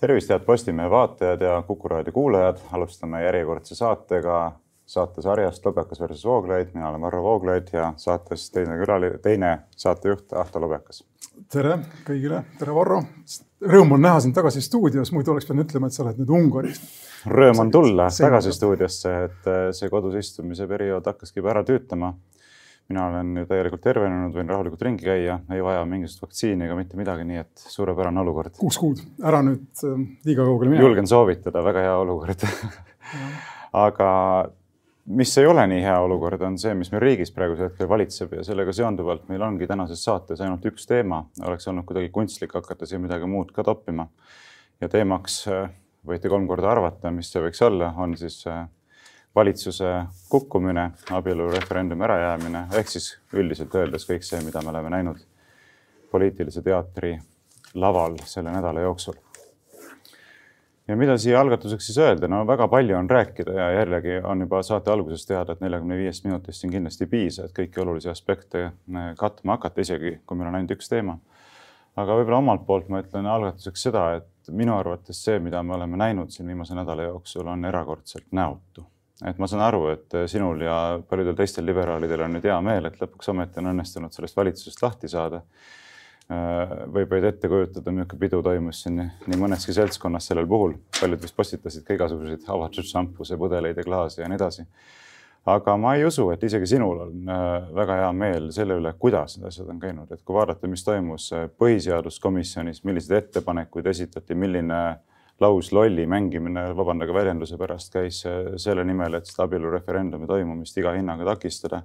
tervist, head Postimehe vaatajad ja Kuku raadio kuulajad. alustame järjekordse saatega saatesarjast Lobekas versus Vooglaid. mina olen Varro Vooglaid ja saates teine külaline, teine saatejuht Ahto Lobekas. tere kõigile, tere Varro. Rõõm on näha sind tagasi stuudios, muidu oleks pidanud ütlema, et sa oled nüüd Ungaris. Rõõm on tulla tagasi stuudiosse, et see kodus istumise periood hakkaski juba ära tüütama mina olen ju täielikult tervenenud, võin rahulikult ringi käia, ei vaja mingisugust vaktsiini ega mitte midagi, nii et suurepärane olukord. kuus kuud, ära nüüd äh, liiga kaugele mine. julgen soovitada, väga hea olukord aga mis ei ole nii hea olukord, on see, mis meil riigis praegusel hetkel valitseb ja sellega seonduvalt meil ongi tänases saates ainult üks teema. oleks olnud kuidagi kunstlik hakata siia midagi muud ka toppima. ja teemaks äh, võite kolm korda arvata, mis see võiks olla, on siis äh, valitsuse kukkumine, abielureferendumi ärajäämine ehk siis üldiselt öeldes kõik see, mida me oleme näinud poliitilise teatri laval selle nädala jooksul. ja mida siia algatuseks siis öelda, no väga palju on rääkida ja jällegi on juba saate alguses teada, et neljakümne viiest minutist siin kindlasti ei piisa, et kõiki olulisi aspekte eh, katma hakata, isegi kui meil on ainult üks teema. aga võib-olla omalt poolt ma ütlen algatuseks seda, et minu arvates see, mida me oleme näinud siin viimase nädala jooksul, on erakordselt näotu et ma saan aru, et sinul ja paljudel teistel liberaalidel on nüüd hea meel, et lõpuks ometi on õnnestunud sellest valitsusest lahti saada. võib vaid ette kujutada, milline pidu toimus siin nii mõneski seltskonnas sellel puhul. paljud vist postitasid ka igasuguseid avatud šampusepudeleid ja klaase ja nii edasi. aga ma ei usu, et isegi sinul on äh, väga hea meel selle üle, kuidas need asjad on käinud, et kui vaadata, mis toimus äh, põhiseaduskomisjonis, milliseid ettepanekuid esitati, milline lauslolli mängimine, vabandage väljenduse pärast, käis selle nimel, et seda abielureferendumi toimumist iga hinnaga takistada.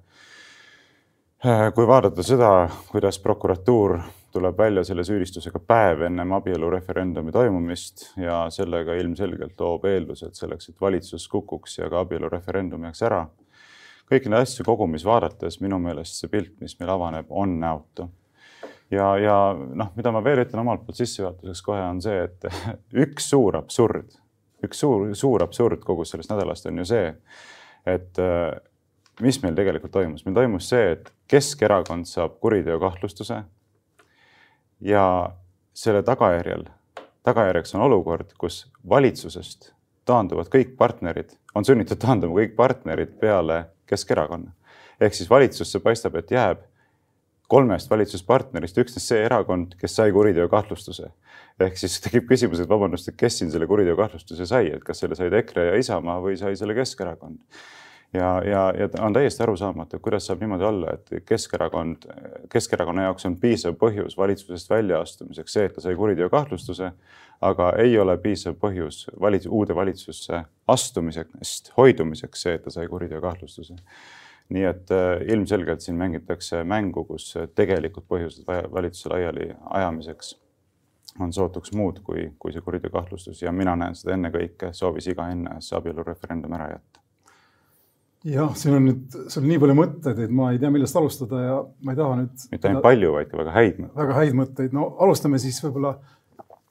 Kui vaadata seda, kuidas prokuratuur tuleb välja selle süüdistusega päev ennem abielureferendumi toimumist ja sellega ilmselgelt loob eeldused selleks, et valitsus kukuks ja ka abielureferendum jääks ära. kõiki neid asju kogumis vaadates minu meelest see pilt, mis meil avaneb, on näotu ja, ja noh, mida ma veel ütlen omalt poolt sissejuhatuseks kohe on see, et üks suur absurd, üks suur, suur absurd kogu sellest nädalast on ju see, et äh, mis meil tegelikult toimus, meil toimus see, et Keskerakond saab kuriteokahtlustuse. ja selle tagajärjel, tagajärjeks on olukord, kus valitsusest taanduvad kõik partnerid, on sunnitud taanduma kõik partnerid peale Keskerakonna. ehk siis valitsusse paistab, et jääb kolmest valitsuspartnerist üksnes see erakond, kes sai kuriteokahtlustuse. ehk siis tekib küsimus, et vabandust, et kes siin selle kuriteokahtlustuse sai, et kas selle said EKRE ja Isamaa või sai selle Keskerakond. ja, ja, ja on täiesti arusaamatu, kuidas saab niimoodi olla, et Keskerakond, Keskerakonna jaoks on piisav põhjus valitsusest väljaastumiseks see, et ta sai kuriteokahtlustuse, aga ei ole piisav põhjus valits-, uude valitsusse astumisest hoidumiseks see, et ta sai kuriteokahtlustuse nii et äh, ilmselgelt siin mängitakse mängu, kus tegelikud põhjused valitsuse laiali ajamiseks on sootuks muud kui, kui see kuriteokahtlustus ja mina näen seda ennekõike soovis iga enne see abielureferendum ära jätta. jah, siin on nüüd, sul on nii palju mõtteid, et ma ei tea, millest alustada ja ma ei taha nüüd. mitte ainult palju, vaid ka väga häid mõtteid. väga häid mõtteid, no alustame siis võib-olla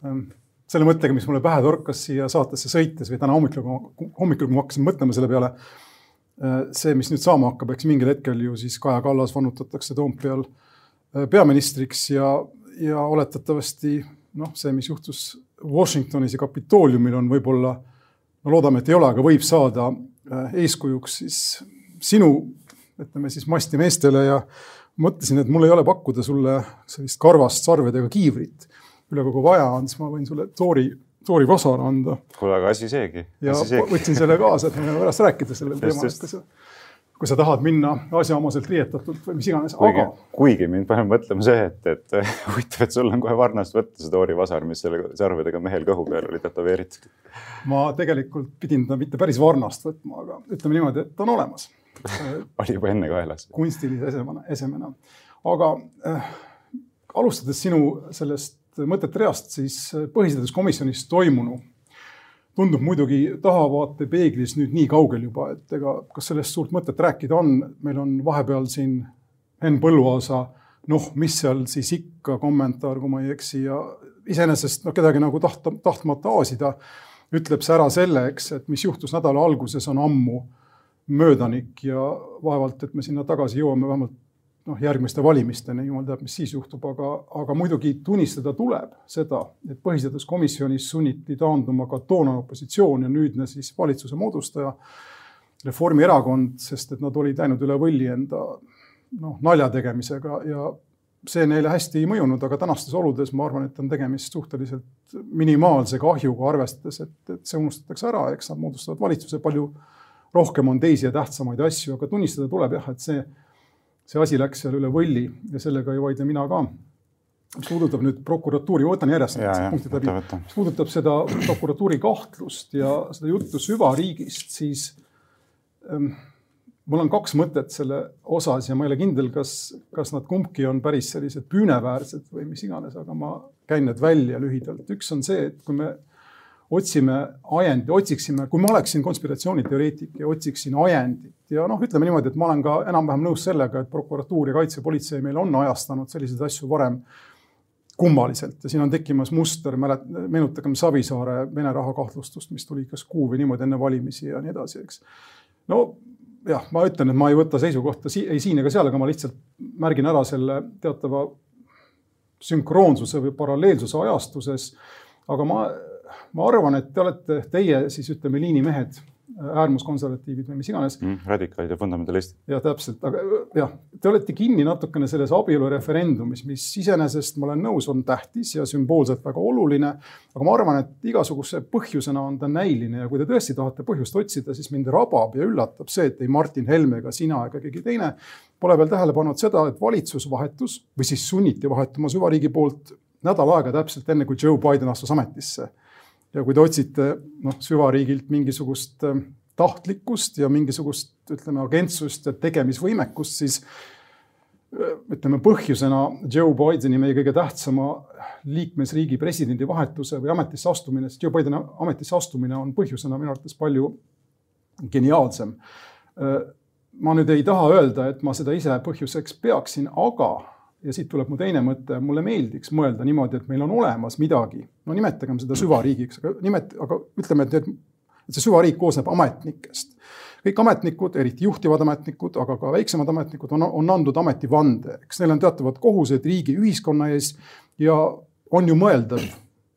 ähm, selle mõttega, mis mulle pähe torkas siia saatesse sõites või täna hommikul, hommikul, kui ma hakkasin mõtlema selle peale Äh, see, mis nüüd saama hakkab, eks mingil hetkel ju siis Kaja Kallas vannutatakse Toompeal äh, peaministriks ja, ja oletatavasti noh, see, mis juhtus Washingtonis ja Kapitooliumil on võib-olla, no loodame, et ei ole, aga võib saada äh, eeskujuks siis sinu, ütleme siis masti meestele ja mõtlesin, et mul ei ole pakkuda sulle sellist karvast sarvedega kiivrit. Üle kogu vaja on, siis ma võin sulle toori Toori Vasar anda. kuule, aga asi seegi. ja seegi. võtsin selle kaasa, et me võime pärast rääkida sellel teemal, kui sa, tahad minna asjaomaselt riietatult või mis iganes, aga. kuigi mind paneb mõtlema see, et, et huvitav, et sul on kohe varnast võtta see Toori Vasar, mis selle sarvedega mehel kõhu peal oli tätoveeritud. ma tegelikult pidin ta mitte päris varnast võtma, aga ütleme niimoodi, et ta on olemas oli juba enne kaelas. kunstilise esemena, esemena. aga äh, alustades sinu sellest mõtet reast, siis põhiseaduskomisjonis toimunu. Tundub muidugi tahavaatepeeglis nüüd nii kaugel juba, et ega kas sellest suurt mõtet rääkida on, meil on vahepeal siin Henn Põlluaasa noh, mis seal siis ikka kommentaar, kui ma ei eksi ja iseenesest noh, kedagi nagu tahta, tahtmata aasida, ütleb see ära selle, eks, et mis juhtus nädala alguses, on ammu möödanik ja vaevalt, et me sinna tagasi jõuame, vähemalt noh, järgmiste valimisteni, jumal teab, mis siis juhtub, aga, aga muidugi tunnistada tuleb seda, et põhiseaduskomisjonis sunniti taanduma ka toonane opositsioon ja nüüdne siis valitsuse moodustaja Reformierakond, sest et nad olid läinud üle võlli enda noh, nalja tegemisega ja see neile hästi ei mõjunud, aga tänastes oludes ma arvan, et on tegemist suhteliselt minimaalse kahjuga, arvestades, et, et see unustatakse ära, eks nad moodustavad valitsuse, palju rohkem on teisi ja tähtsamaid asju, aga tunnistada tuleb jah, et see, see asi läks seal üle võlli ja sellega ei vaidle mina ka. mis puudutab nüüd prokuratuuri, ma võtan järjest need punktid läbi, mis puudutab seda prokuratuuri kahtlust ja seda juttu süvariigist, siis ähm, mul on kaks mõtet selle osas ja ma ei ole kindel, kas, kas nad kumbki on päris sellised püüneväärsed või mis iganes, aga ma käin need välja lühidalt. üks on see, et kui me otsime ajendi, otsiksime, kui ma oleksin konspiratsiooniteoreetik ja otsiksin ajendit ja noh, ütleme niimoodi, et ma olen ka enam-vähem nõus sellega, et prokuratuur ja kaitsepolitsei meil on ajastanud selliseid asju varem kummaliselt ja siin on tekkimas muster, mälet-, meenutagem Savisaare Vene raha kahtlustust, mis tuli kas kuu või niimoodi enne valimisi ja nii edasi, eks. no jah, ma ütlen, et ma ei võta seisukohta si ei siin ega seal, aga ma lihtsalt märgin ära selle teatava sünkroonsuse või paralleelsuse ajastuses. aga ma, ma arvan, et te olete, teie siis ütleme liinimehed äärmuskonservatiivid või mis iganes mm,. radikaalid ja fundamentalistid. jah, täpselt, aga jah, te olete kinni natukene selles abielureferendumis, mis iseenesest, ma olen nõus, on tähtis ja sümboolselt väga oluline. aga ma arvan, et igasuguse põhjusena on ta näiline ja kui te tõesti tahate põhjust otsida, siis mind rabab ja üllatab see, et ei Martin Helme ega sina ega keegi teine pole veel tähele pannud seda, et valitsus vahetus või siis sunniti vahetuma süvariigi poolt nädal aega täpselt enne, kui Joe Biden astus ametisse ja kui te otsite noh, süvariigilt mingisugust äh, tahtlikkust ja mingisugust, ütleme, agentsust ja tegemisvõimekust, siis äh, ütleme põhjusena Joe Bideni, meie kõige tähtsama liikmesriigi presidendi vahetuse või ametisse astumine, sest Joe Bideni ametisse astumine on põhjusena minu arvates palju geniaalsem. Äh, ma nüüd ei taha öelda, et ma seda ise põhjuseks peaksin, aga ja siit tuleb mu teine mõte, mulle meeldiks mõelda niimoodi, et meil on olemas midagi, no nimetagem seda süvariigiks, aga nimet-, aga ütleme, et need, et see süvariik koosneb ametnikest. kõik ametnikud, eriti juhtivad ametnikud, aga ka väiksemad ametnikud on, on andnud ametivande, eks neil on teatavad kohused riigi, ühiskonna ees ja on ju mõeldav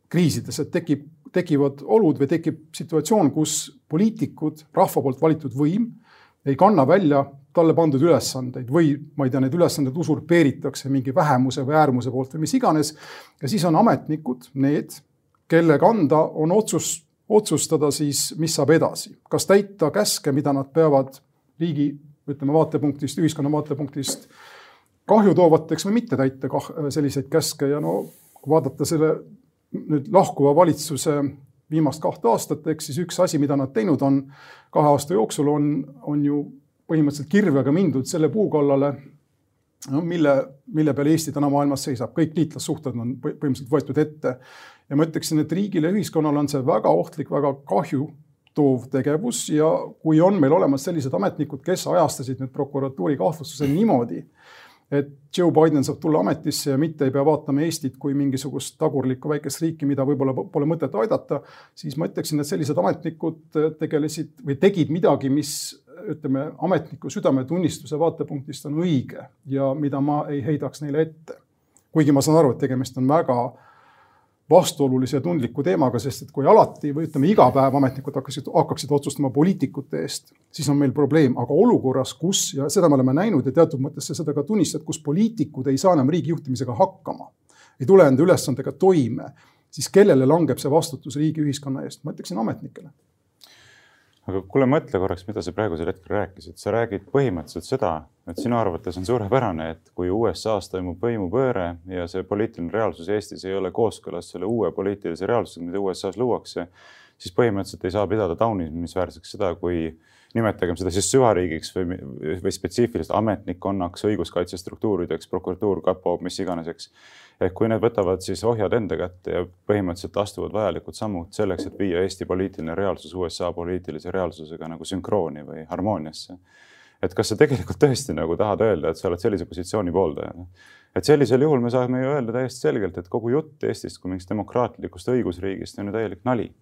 kriisides, et tekib, tekivad olud või tekib situatsioon, kus poliitikud, rahva poolt valitud võim ei kanna välja talle pandud ülesandeid või ma ei tea, need ülesanded usurpeeritakse mingi vähemuse või äärmuse poolt või mis iganes. ja siis on ametnikud need, kelle kanda on otsus, otsustada siis, mis saab edasi, kas täita käske, mida nad peavad riigi, ütleme vaatepunktist, ühiskonna vaatepunktist kahju toovateks või mitte täita kah, selliseid käske ja no vaadata selle nüüd lahkuva valitsuse viimast kahte aastat, ehk siis üks asi, mida nad teinud on kahe aasta jooksul, on, on ju põhimõtteliselt kirvega mindud selle puu kallale, no mille, mille peal Eesti täna maailmas seisab, kõik liitlassuhted on põhimõtteliselt võetud ette. ja ma ütleksin, et riigile ühiskonnale on see väga ohtlik, väga kahju toov tegevus ja kui on meil olemas sellised ametnikud, kes ajastasid nüüd prokuratuuri kahtlustuse niimoodi, et Joe Biden saab tulla ametisse ja mitte ei pea vaatama Eestit kui mingisugust tagurlikku väikest riiki, mida võib-olla pole mõtet aidata, siis ma ütleksin, et sellised ametnikud tegelesid või tegid midagi, mis ütleme, ametniku südametunnistuse vaatepunktist on õige ja mida ma ei heidaks neile ette. kuigi ma saan aru, et tegemist on väga vastuolulise tundliku teemaga, sest et kui alati või ütleme, iga päev ametnikud hakkasid, hakkaksid otsustama poliitikute eest, siis on meil probleem, aga olukorras, kus ja seda me oleme näinud ja teatud mõttes sa seda ka tunnistad, kus poliitikud ei saa enam riigi juhtimisega hakkama, ei tule enda ülesandega toime, siis kellele langeb see vastutus riigi ühiskonna eest? ma ütleksin ametnikele aga kuule, mõtle korraks, mida sa praegusel hetkel rääkisid, sa räägid põhimõtteliselt seda, et sinu arvates on suurepärane, et kui USA-s toimub võimupööre ja see poliitiline reaalsus Eestis ei ole kooskõlas selle uue poliitilise reaalsusega, mida USA-s luuakse, siis põhimõtteliselt ei saa pidada taunimisväärseks seda, kui nimetagem seda siis süvariigiks või, või spetsiifiliselt ametnikkonnaks, õiguskaitsestruktuurideks, prokuratuur, kapo, mis iganes, eks et kui need võtavad siis ohjad enda kätte ja põhimõtteliselt astuvad vajalikud sammud selleks, et viia Eesti poliitiline reaalsus USA poliitilise reaalsusega nagu sünkrooni või harmooniasse. et kas sa tegelikult tõesti nagu tahad öelda, et sa oled sellise positsiooni pooldaja? et sellisel juhul me saame ju öelda täiesti selgelt, et kogu jutt Eestist kui mingist demokraatlikust õigusriigist on ju täielik nali.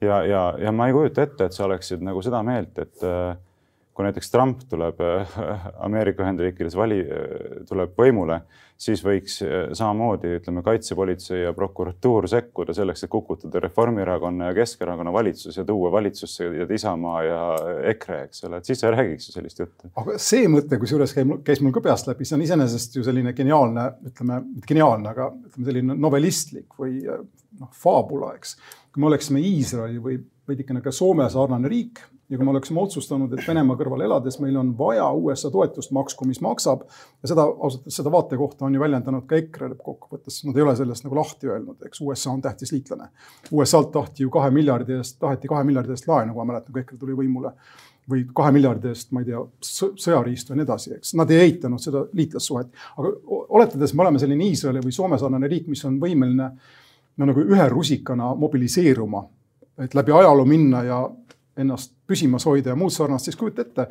ja, ja, ja ma ei kujuta ette, et sa oleksid nagu seda meelt, et äh, kui näiteks Trump tuleb Ameerika Ühendriikides vali, tuleb võimule, siis võiks samamoodi, ütleme, kaitsepolitsei ja prokuratuur sekkuda selleks, et kukutada Reformierakonna ja Keskerakonna valitsus ja tuua valitsusse Isamaa ja EKRE, eks ole, et siis sa räägiks ju sellist juttu. aga see mõte, kusjuures käis mul ka peast läbi, see on iseenesest ju selline geniaalne, ütleme, mitte geniaalne, aga ütleme selline novelistlik või noh, faabula, eks. kui me oleksime Iisraeli või veidikene ka Soome sarnane riik ja kui me oleksime otsustanud, et Venemaa kõrval elades meil on vaja USA toetust maksku, mis maksab ja seda ausalt öeldes seda vaatekohta on ju väljendanud ka EKRE lõppkokkuvõttes, nad ei ole sellest nagu lahti öelnud, eks USA on tähtis liitlane. USA-lt tahti ju kahe miljardi eest, taheti kahe miljardi eest laenu, kui ma mäletan, kui EKRE tuli võimule või kahe miljardi eest, ma ei tea, sõjariistu ja nii edasi, eks. Nad ei eitanud seda liitlassuhet, aga oletades, me oleme selline Iisraeli või Soome sarnane riik, mis on võimeline no nagu ühe rusikana mobiliseeruma, et läbi ajaloo minna ja ennast püsimas hoida ja muud sarnast, siis kujuta ette,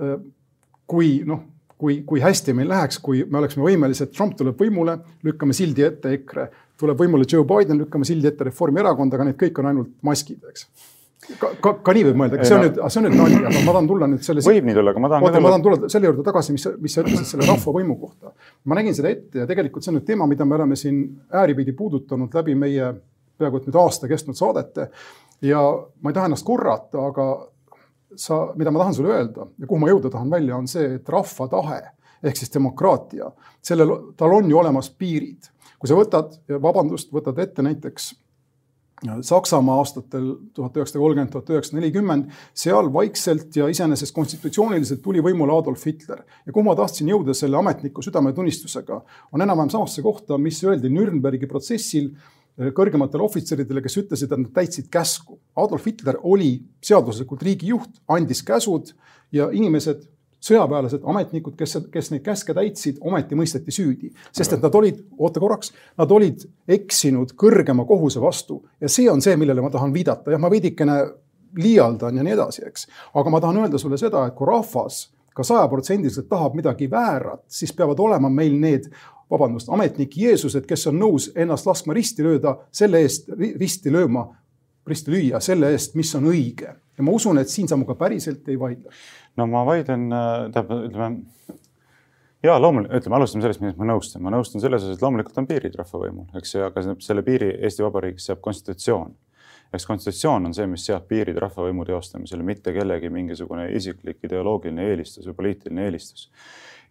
äh, kui noh, kui, kui hästi meil läheks, kui me oleksime võimelised, Trump tuleb võimule, lükkame sildi ette EKRE, tuleb võimule Joe Biden, lükkame sildi ette Reformierakond, aga need kõik on ainult maskid, eks ka, ka, ka nii võib mõelda, see on nüüd, see on nüüd nali, aga ma tahan tulla nüüd selle. võib nii tulla, aga ma tahan. oota, ma tahan tulla selle juurde tagasi, mis, mis sa ütlesid selle rahvavõimu kohta. ma nägin seda ette ja tegelikult see on nüüd teema, mida me oleme siin ääripidi puudutanud läbi meie peaaegu et nüüd aasta kestnud saadete ja ma ei taha ennast korrata, aga sa, mida ma tahan sulle öelda ja kuhu ma jõuda tahan välja, on see, et rahva tahe ehk siis demokraatia, sellel, tal on ju olemas piirid. kui sa võtad, vabandust, võtad ette näiteks Saksamaa aastatel tuhat üheksasada kolmkümmend, tuhat üheksasada nelikümmend, seal vaikselt ja iseenesest konstitutsiooniliselt tuli võimule Adolf Hitler. ja kuhu ma tahtsin jõuda selle ametniku südametunnistusega, on enam-vähem samasse kohta, mis öeldi Nürnbergi protsessil kõrgematele ohvitseridele, kes ütlesid, et nad täitsid käsku. Adolf Hitler oli seaduslikult riigijuht, andis käsud ja inimesed, sõjaväelased, ametnikud, kes, kes neid käske täitsid, ometi mõisteti süüdi. sest et nad olid, oota korraks, nad olid eksinud kõrgema kohuse vastu ja see on see, millele ma tahan viidata. jah, ma veidikene liialdan ja nii edasi, eks. aga ma tahan öelda sulle seda, et kui rahvas ka sajaprotsendiliselt tahab midagi väärat, siis peavad olema meil need vabandust, ametnik Jeesused, kes on nõus ennast laskma risti lööda, selle eest risti lööma, risti lüüa selle eest, mis on õige. ja ma usun, et siin sa minuga päriselt ei vaidle. no ma vaidlen, äh, tähendab, ütleme ja loomulikult, ütleme, alustame sellest, millest ma nõustun. ma nõustun selles osas, et loomulikult on piirid rahvavõimul, eks ju, aga selle piiri Eesti Vabariigis seab konstitutsioon. eks konstitutsioon on see, mis seab piirid rahvavõimu teostamisele, mitte kellegi mingisugune isiklik ideoloogiline eelistus või poliitiline eelistus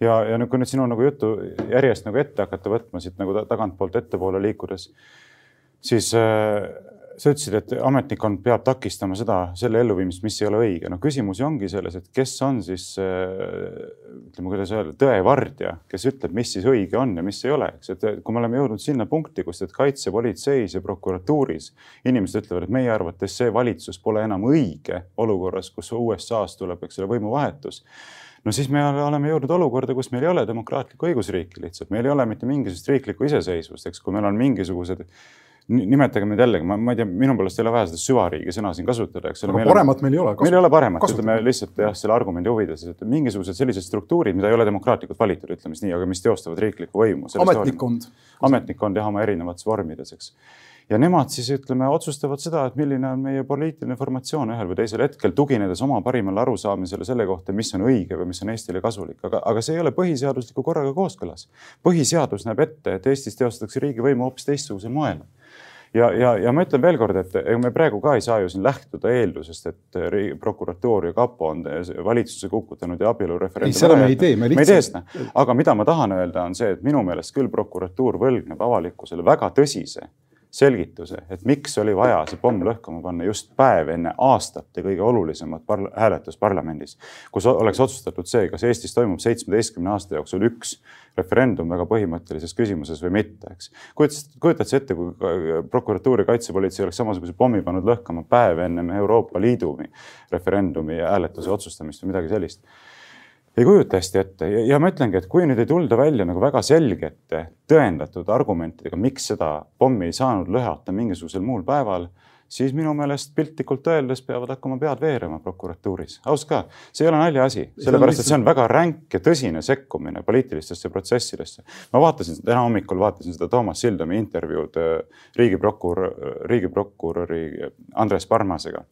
ja, ja nüüd, kui nüüd sinu nagu juttu järjest nagu ette hakata võtma siit nagu tagantpoolt ettepoole liikudes, siis äh, sa ütlesid, et ametnikkond peab takistama seda, selle elluviimist, mis ei ole õige. no küsimus ju ongi selles, et kes on siis äh, ütleme, kuidas öelda, tõevardja, kes ütleb, mis siis õige on ja mis ei ole, eks, et kui me oleme jõudnud sinna punkti, kus, et kaitsepolitseis ja prokuratuuris inimesed ütlevad, et meie arvates see valitsus pole enam õige olukorras, kus USA-s tuleb, eks ole, võimuvahetus no siis me oleme jõudnud olukorda, kus meil ei ole demokraatlikku õigusriiki lihtsalt, meil ei ole mitte mingisugust riiklikku iseseisvust, eks, kui meil on mingisugused nimetage nüüd jällegi, ma, ma ei tea, minu poolest ei ole vaja seda süvariigi sõna siin kasutada, eks ole. paremat meil ei ole. meil ei ole paremat, ütleme lihtsalt jah, selle argumendi huvides, et mingisugused sellised struktuurid, mida ei ole demokraatlikult valitud, ütleme siis nii, aga mis teostavad riiklikku võimu. ametnikkond. ametnikkond jah, oma erinevates vormides, eks ja nemad siis ütleme, otsustavad seda, et milline on meie poliitiline formatsioon ühel või teisel hetkel, tuginedes oma parimale arusaamisele selle kohta, mis on õige või mis on Eestile kasulik, aga, aga see ei ole põhiseadusliku korraga kooskõlas. põhiseadus näeb ette, et Eestis teostatakse riigivõimu hoopis teistsugusel moel ja, ja, ja ma ütlen veelkord, et ega me praegu ka ei saa ju siin lähtuda eeldusest, et prokuratuur ja kapo on valitsuse kukutanud ja abielureferendumi. seda me ei tee, me lihtsalt. me ei tee seda, aga mida ma tahan öelda, on see, et minu meelest küll prokuratuur võlgneb avalikkusele väga tõsise selgituse, et miks oli vaja see pomm lõhkuma panna just päev enne aastate kõige olulisemat par hääletust parlamendis, kus oleks otsustatud see, kas Eestis toimub seitsmeteistkümne aasta jooksul üks referendum väga põhimõttelises küsimuses või mitte, eks. kujutad sa ette, kui prokuratuur ja kaitsepolitsei oleks samasuguse pommi pannud lõhkama päev ennem Euroopa Liidu referendumi hääletuse otsustamist või midagi sellist ei kujuta hästi ette ja, ja ma ütlengi, et kui nüüd ei tulda välja nagu väga selgete tõendatud argumentidega, miks seda pommi ei saanud lõhata mingisugusel muul päeval, siis minu meelest piltlikult öeldes peavad hakkama pead veerema prokuratuuris. aus ka, see ei ole naljaasi, sellepärast et see on väga ränk ja tõsine sekkumine poliitilistesse protsessidesse. ma vaatasin täna hommikul vaatasin seda Toomas Sildami intervjuud äh, riigiprokurör, riigiprokuröri Andres Parmasega,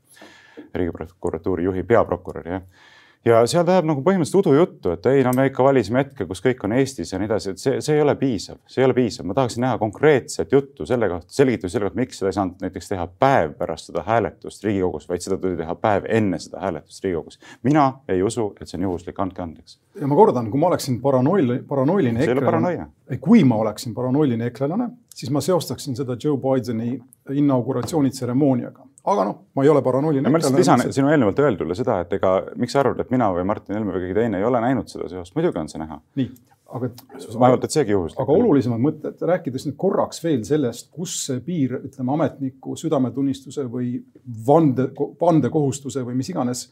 riigiprokuratuuri juhi peaprokuröri jah ja seal läheb nagu põhimõtteliselt udujuttu, et ei, no me ikka valisime hetke, kus kõik on Eestis ja nii edasi, et see, see ei ole piisav, see ei ole piisav, ma tahaksin näha konkreetset juttu selle kohta, selgitusi selle kohta, miks seda ei saanud näiteks teha päev pärast seda hääletust Riigikogus, vaid seda tuli teha päev enne seda hääletust Riigikogus. mina ei usu, et see on juhuslik, andke andeks. ja ma kordan, kui ma oleksin paranoiline, paranoiline ekrelane, kui ma oleksin paranoiline ekrelane, siis ma seostaksin seda Joe Bideni inauguratsioonitseremooniaga aga noh, ma ei ole paranoiline. ma lihtsalt lisan sinu eelnevalt öeldule seda, et ega miks sa arvad, et mina või Martin Helme või keegi teine ei ole näinud seda seost, muidugi on see näha. nii, aga. vaevalt, et seegi juhuslik. aga olulisemad mõtted, rääkides nüüd korraks veel sellest, kus see piir, ütleme ametniku südametunnistuse või vande, vandekohustuse või mis iganes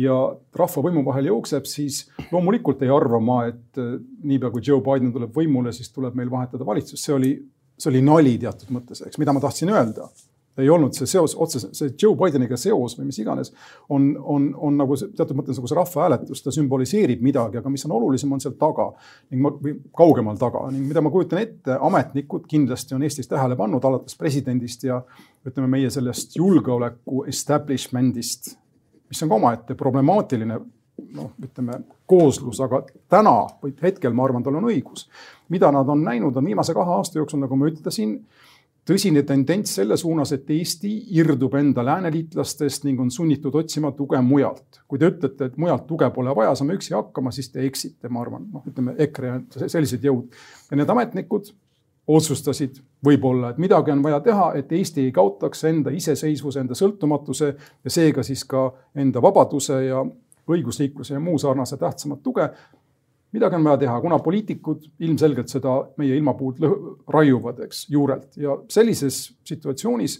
ja rahva võimu vahel jookseb, siis loomulikult ei arva ma, et äh, niipea kui Joe Biden tuleb võimule, siis tuleb meil vahetada valitsust, see oli, see oli nali teatud mõttes, eks, mida ma tahtsin öelda ei olnud see seos otseselt, see Joe Bideniga seos või mis iganes on, on, on nagu teatud mõttes nagu see rahvahääletus, ta sümboliseerib midagi, aga mis on olulisem, on seal taga ning ma, või kaugemal taga ning mida ma kujutan ette, ametnikud kindlasti on Eestis tähele pannud alates presidendist ja ütleme, meie sellest julgeoleku establishment'ist, mis on ka omaette problemaatiline noh, ütleme kooslus, aga täna või hetkel ma arvan, tal on õigus. mida nad on näinud, on viimase kahe aasta jooksul, nagu ma ütlesin tõsine tendents selle suunas, et Eesti irdub enda lääneliitlastest ning on sunnitud otsima tuge mujalt. kui te ütlete, et mujalt tuge pole vaja, saame üksi hakkama, siis te eksite, ma arvan, noh, ütleme EKRE ja sellised jõud. ja need ametnikud otsustasid võib-olla, et midagi on vaja teha, et Eesti ei kaotaks enda iseseisvuse, enda sõltumatuse ja seega siis ka enda vabaduse ja õigusliikluse ja muu sarnase tähtsamat tuge midagi on vaja teha, kuna poliitikud ilmselgelt seda meie ilmapuud raiuvad, eks, juurelt. Ja sellises situatsioonis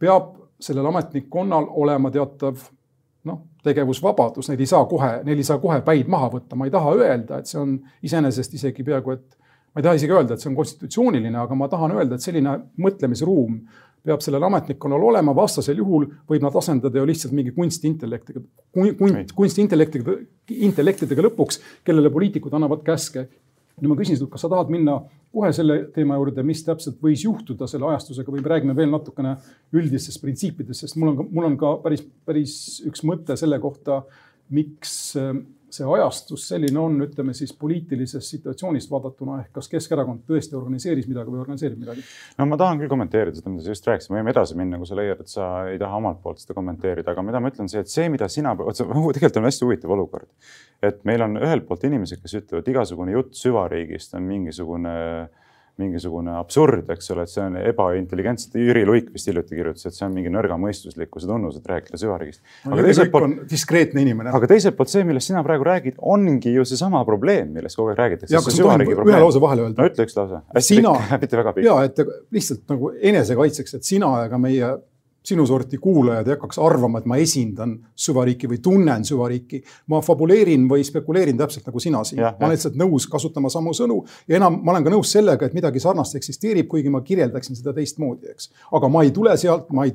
peab sellel ametnikkonnal olema teatav noh, tegevusvabadus, neid ei saa kohe, neil ei saa kohe päid maha võtta, ma ei taha öelda, et see on iseenesest isegi peaaegu et ma ei taha isegi öelda, et see on konstitutsiooniline, aga ma tahan öelda, et selline mõtlemisruum peab sellel ametnikkonnal olema, vastasel juhul võib nad asendada ju lihtsalt mingi kunstintellektiga, kunst, kunstintellektiga, intellektidega lõpuks, kellele poliitikud annavad käske. nüüd ma küsin sinult, kas sa tahad minna kohe selle teema juurde, mis täpselt võis juhtuda selle ajastusega või me räägime veel natukene üldistest printsiipidest, sest mul on, mul on ka päris, päris üks mõte selle kohta, miks see ajastus selline on, ütleme siis poliitilisest situatsioonist vaadatuna, ehk kas Keskerakond tõesti organiseeris midagi või organiseerib midagi? no ma tahan küll kommenteerida seda, mida sa just rääkisid, me võime edasi minna, kui sa leiad, et sa ei taha omalt poolt seda kommenteerida, aga mida ma ütlen, see, et see, mida sina, tegelikult on hästi huvitav olukord. et meil on ühelt poolt inimesed, kes ütlevad, igasugune jutt süvariigist on mingisugune äh, mingisugune absurd, eks ole, et see on ebaintelligentselt. Jüri Luik vist hiljuti kirjutas, et see on mingi nõrgamõistuslikkuse tunnus, et rääkida süvariigist. aga teiselt poolt. diskreetne inimene. aga teiselt poolt see, millest sina praegu räägid, ongi ju seesama probleem, millest kogu aeg räägitakse. ühe lause vahele öelda? no ütle üks lause. sina, mitte väga pikk. ja et lihtsalt nagu enesekaitseks, et sina ja ka meie sinu sorti kuulajad ei hakkaks arvama, et ma esindan süvariiki või tunnen süvariiki. ma fabuleerin või spekuleerin täpselt nagu sina siin. ma olen lihtsalt nõus kasutama samu sõnu ja enam ma olen ka nõus sellega, et midagi sarnast eksisteerib, kuigi ma kirjeldaksin seda teistmoodi, eks. aga ma ei tule sealt, ma ei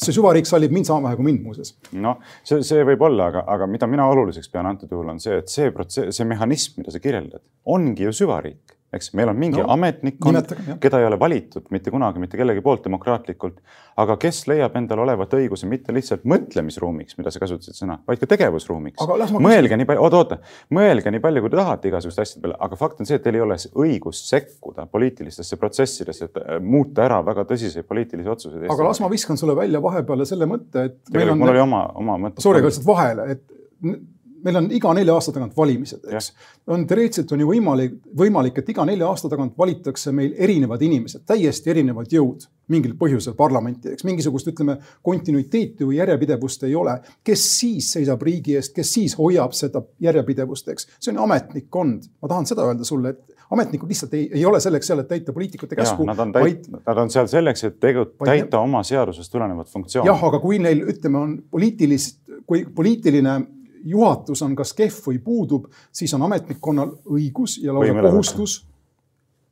see süvariik sallib mind sama vähe kui mind muuseas. noh, see, see võib olla, aga, aga mida mina oluliseks pean antud juhul on see, et see protsess, see mehhanism, mida sa kirjeldad, ongi ju süvariik eks meil on mingi no, ametnikkond, keda ei ole valitud mitte kunagi mitte kellegi poolt demokraatlikult, aga kes leiab endal olevat õiguse mitte lihtsalt mõtlemisruumiks, mida sa kasutasid sõna, vaid ka tegevusruumiks. mõelge nii palju, oota, oota, mõelge nii palju, kui te tahate igasuguste asjade peale, aga fakt on see, et teil ei ole õigust sekkuda poliitilistesse protsessidesse, et äh, muuta ära väga tõsiseid poliitilisi otsuseid. aga las ma viskan sulle välja vahepeale selle mõtte, et. tegelikult mul oli oma, oma mõte. Sorry, aga lihtsalt vahele, et meil on iga nelja aasta tagant valimised, eks. on teoreetiliselt on ju võimalik, võimalik, et iga nelja aasta tagant valitakse meil erinevad inimesed, täiesti erinevad jõud mingil põhjusel parlamenti, eks mingisugust, ütleme, kontinuiteeti või järjepidevust ei ole. kes siis seisab riigi eest, kes siis hoiab seda järjepidevust, eks, see on ametnikkond. ma tahan seda öelda sulle, et ametnikud lihtsalt ei, ei ole selleks seal, et täita poliitikute käsku. Nad vaid, nad on seal selleks, et tegu, täita oma seadusest tulenevat funktsiooni. jah, aga kui neil, ütleme, on poliitilist, kui poliitiline juhatus on kas kehv või puudub, siis on ametnikkonnal õigus ja lausa kohustus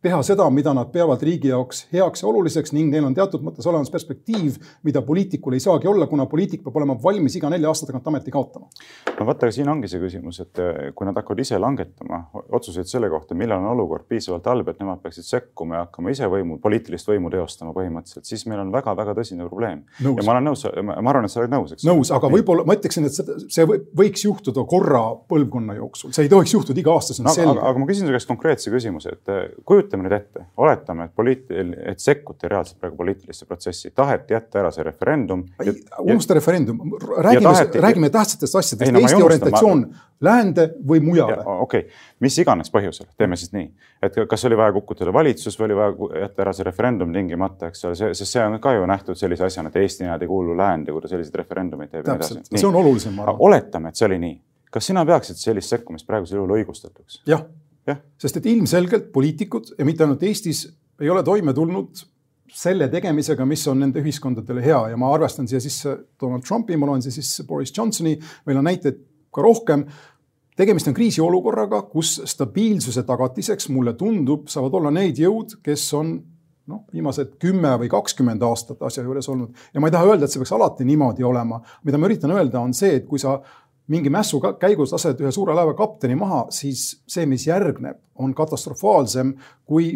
teha seda, mida nad peavad riigi jaoks heaks ja oluliseks ning neil on teatud mõttes olemas perspektiiv, mida poliitikul ei saagi olla, kuna poliitik peab olema valmis iga nelja aasta tagant ameti kaotama. no vaata, siin ongi see küsimus, et eh, kui nad hakkavad ise langetama otsuseid selle kohta, millal on olukord piisavalt halb, et nemad peaksid sekkuma ja hakkama ise võimu, poliitilist võimu teostama põhimõtteliselt, siis meil on väga-väga tõsine probleem. ja ma olen nõus, ma arvan, et sa oled nõus, eks. nõus, aga võib-olla ma ütleksin, et see, võiks juhtuda korra põlvkonna jooksul, see ei tohiks juhtuda iga aasta, see on no, selge. aga ma küsin su käest konkreetse küsimuse, et eh, kujutame nüüd ette, oletame, et poliit-, et sekkuti reaalselt praegu poliitilisse protsessi, taheti jätta ära see referendum. unusta referendum, räägime, räägime tähtsatest asjadest, no, Eesti orientatsioon ma... läände või mujale. okei okay., mis iganes põhjusel, teeme siis nii, et kas oli vaja kukutada valitsus või oli vaja jätta ära see referendum tingimata, eks ole, see, sest see on ka ju nähtud sellise asjana, et Eesti näed ei kuulu läände, kui ta selliseid referendumeid teeb. täpselt, see on olulisem, ma arvan. oletame, et see oli nii kas sina peaksid sellist sekkumist praegusel juhul õigustatuks? jah ja., sest et ilmselgelt poliitikud ja mitte ainult Eestis ei ole toime tulnud selle tegemisega, mis on nende ühiskondadele hea ja ma arvestan siia sisse Donald Trumpi, ma loen siia sisse Boris Johnsoni, meil on näiteid ka rohkem. tegemist on kriisiolukorraga, kus stabiilsuse tagatiseks, mulle tundub, saavad olla need jõud, kes on noh, viimased kümme või kakskümmend aastat asja juures olnud ja ma ei taha öelda, et see peaks alati niimoodi olema. mida ma üritan öelda, on see, et kui sa mingi mässu käigus lased ühe suure laeva kapteni maha, siis see, mis järgneb, on katastrofaalsem kui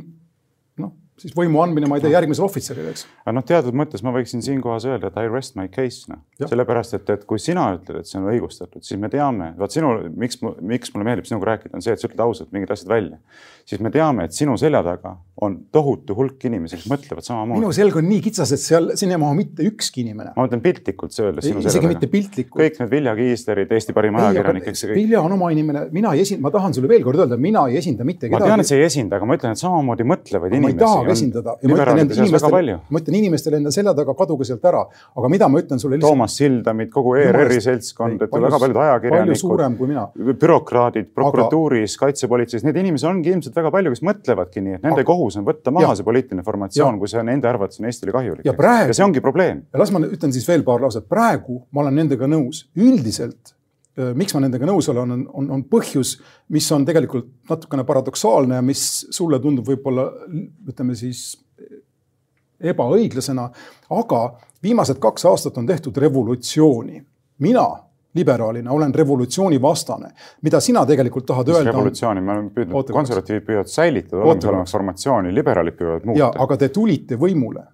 noh, siis võimu andmine, ma ei tea, järgmisele ohvitserile, eks. aga noh, teatud mõttes ma võiksin siinkohas öelda, et I rest my case, noh. sellepärast, et, et kui sina ütled, et see on õigustatud, siis me teame, vaat sinu, miks, miks mulle meeldib sinuga rääkida, on see, et sa ütled ausalt mingid asjad välja. siis me teame, et sinu selja taga on tohutu hulk inimesi, kes mõtlevad samamoodi. minu selg on nii kitsas, et seal, sinna ei mahu mitte ükski inimene. ma mõtlen piltlikult öeldes isegi mitte piltlikult. kõik need Vilja Kiislerid, Eesti parim ajakirjanik, eks. Vilja on oma inimene, mina ei esinda, ma tahan sulle veel kord öelda, mina ei esinda mitte kedagi. ma tean, et sa ei esinda, aga ma ütlen, et samamoodi mõtlevaid inimesi. ma ei tahagi esindada ja ma ütlen nende inimestele, ma ütlen inimestele enda selja taga, kaduge sealt ära. aga mida ma ütlen sulle lihtsalt. Toomas Sildamit, kogu ERR-i seltskond, et väga paljud ajakirjanikud, bürokraadid prokuratuuris aga..., kaitsepolitseis, neid inimesi ongi ilmselt väga palju, kes mõtlevadki nii, et nende aga... kohus on võtta maha ja. see poliitiline formatsioon, kui see nende arvates on Eestile kahjulik. ja, praegu... ja see ongi probleem. ja las ma ütlen siis veel paar lauset, praegu ma olen nendega nõus, üldiselt miks ma nendega nõus olen, on, on, on põhjus, mis on tegelikult natukene paradoksaalne ja mis sulle tundub võib-olla ütleme siis ebaõiglasena, aga viimased kaks aastat on tehtud revolutsiooni. mina liberaalina olen revolutsiooni vastane. mida sina tegelikult tahad Mis öelda? revolutsiooni, me oleme püüdnud, konservatiivid püüavad säilitada olemasolevat formatsiooni, liberaalid püüavad muuta. aga te tulite võimule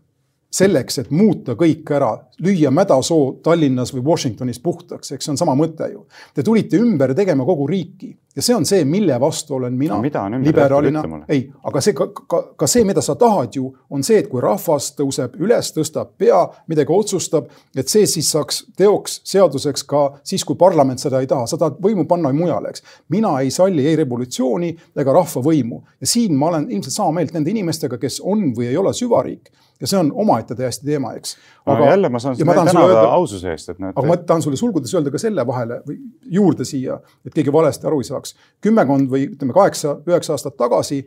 selleks, et muuta kõik ära, lüüa mädasoo Tallinnas või Washingtonis puhtaks, eks see on sama mõte ju. Te tulite ümber tegema kogu riiki ja see on see, mille vastu olen mina no, liberaalina. ei, aga see ka, ka, ka see, mida sa tahad ju, on see, et kui rahvas tõuseb üles, tõstab pea, midagi otsustab, et see siis saaks teoks, seaduseks ka siis, kui parlament seda ei taha, sa tahad võimu panna mujale, eks. mina ei salli ei revolutsiooni ega rahvavõimu ja siin ma olen ilmselt sama meelt nende inimestega, kes on või ei ole süvariik ja see on omaette täiesti teema, eks. aga jälle ma saan sind tänada aususe eest, et näete. aga ma tahan sulle sulgudes öelda ka selle vahele või juurde siia, et keegi valesti aru ei saaks. kümmekond või ütleme, kaheksa-üheksa aastat tagasi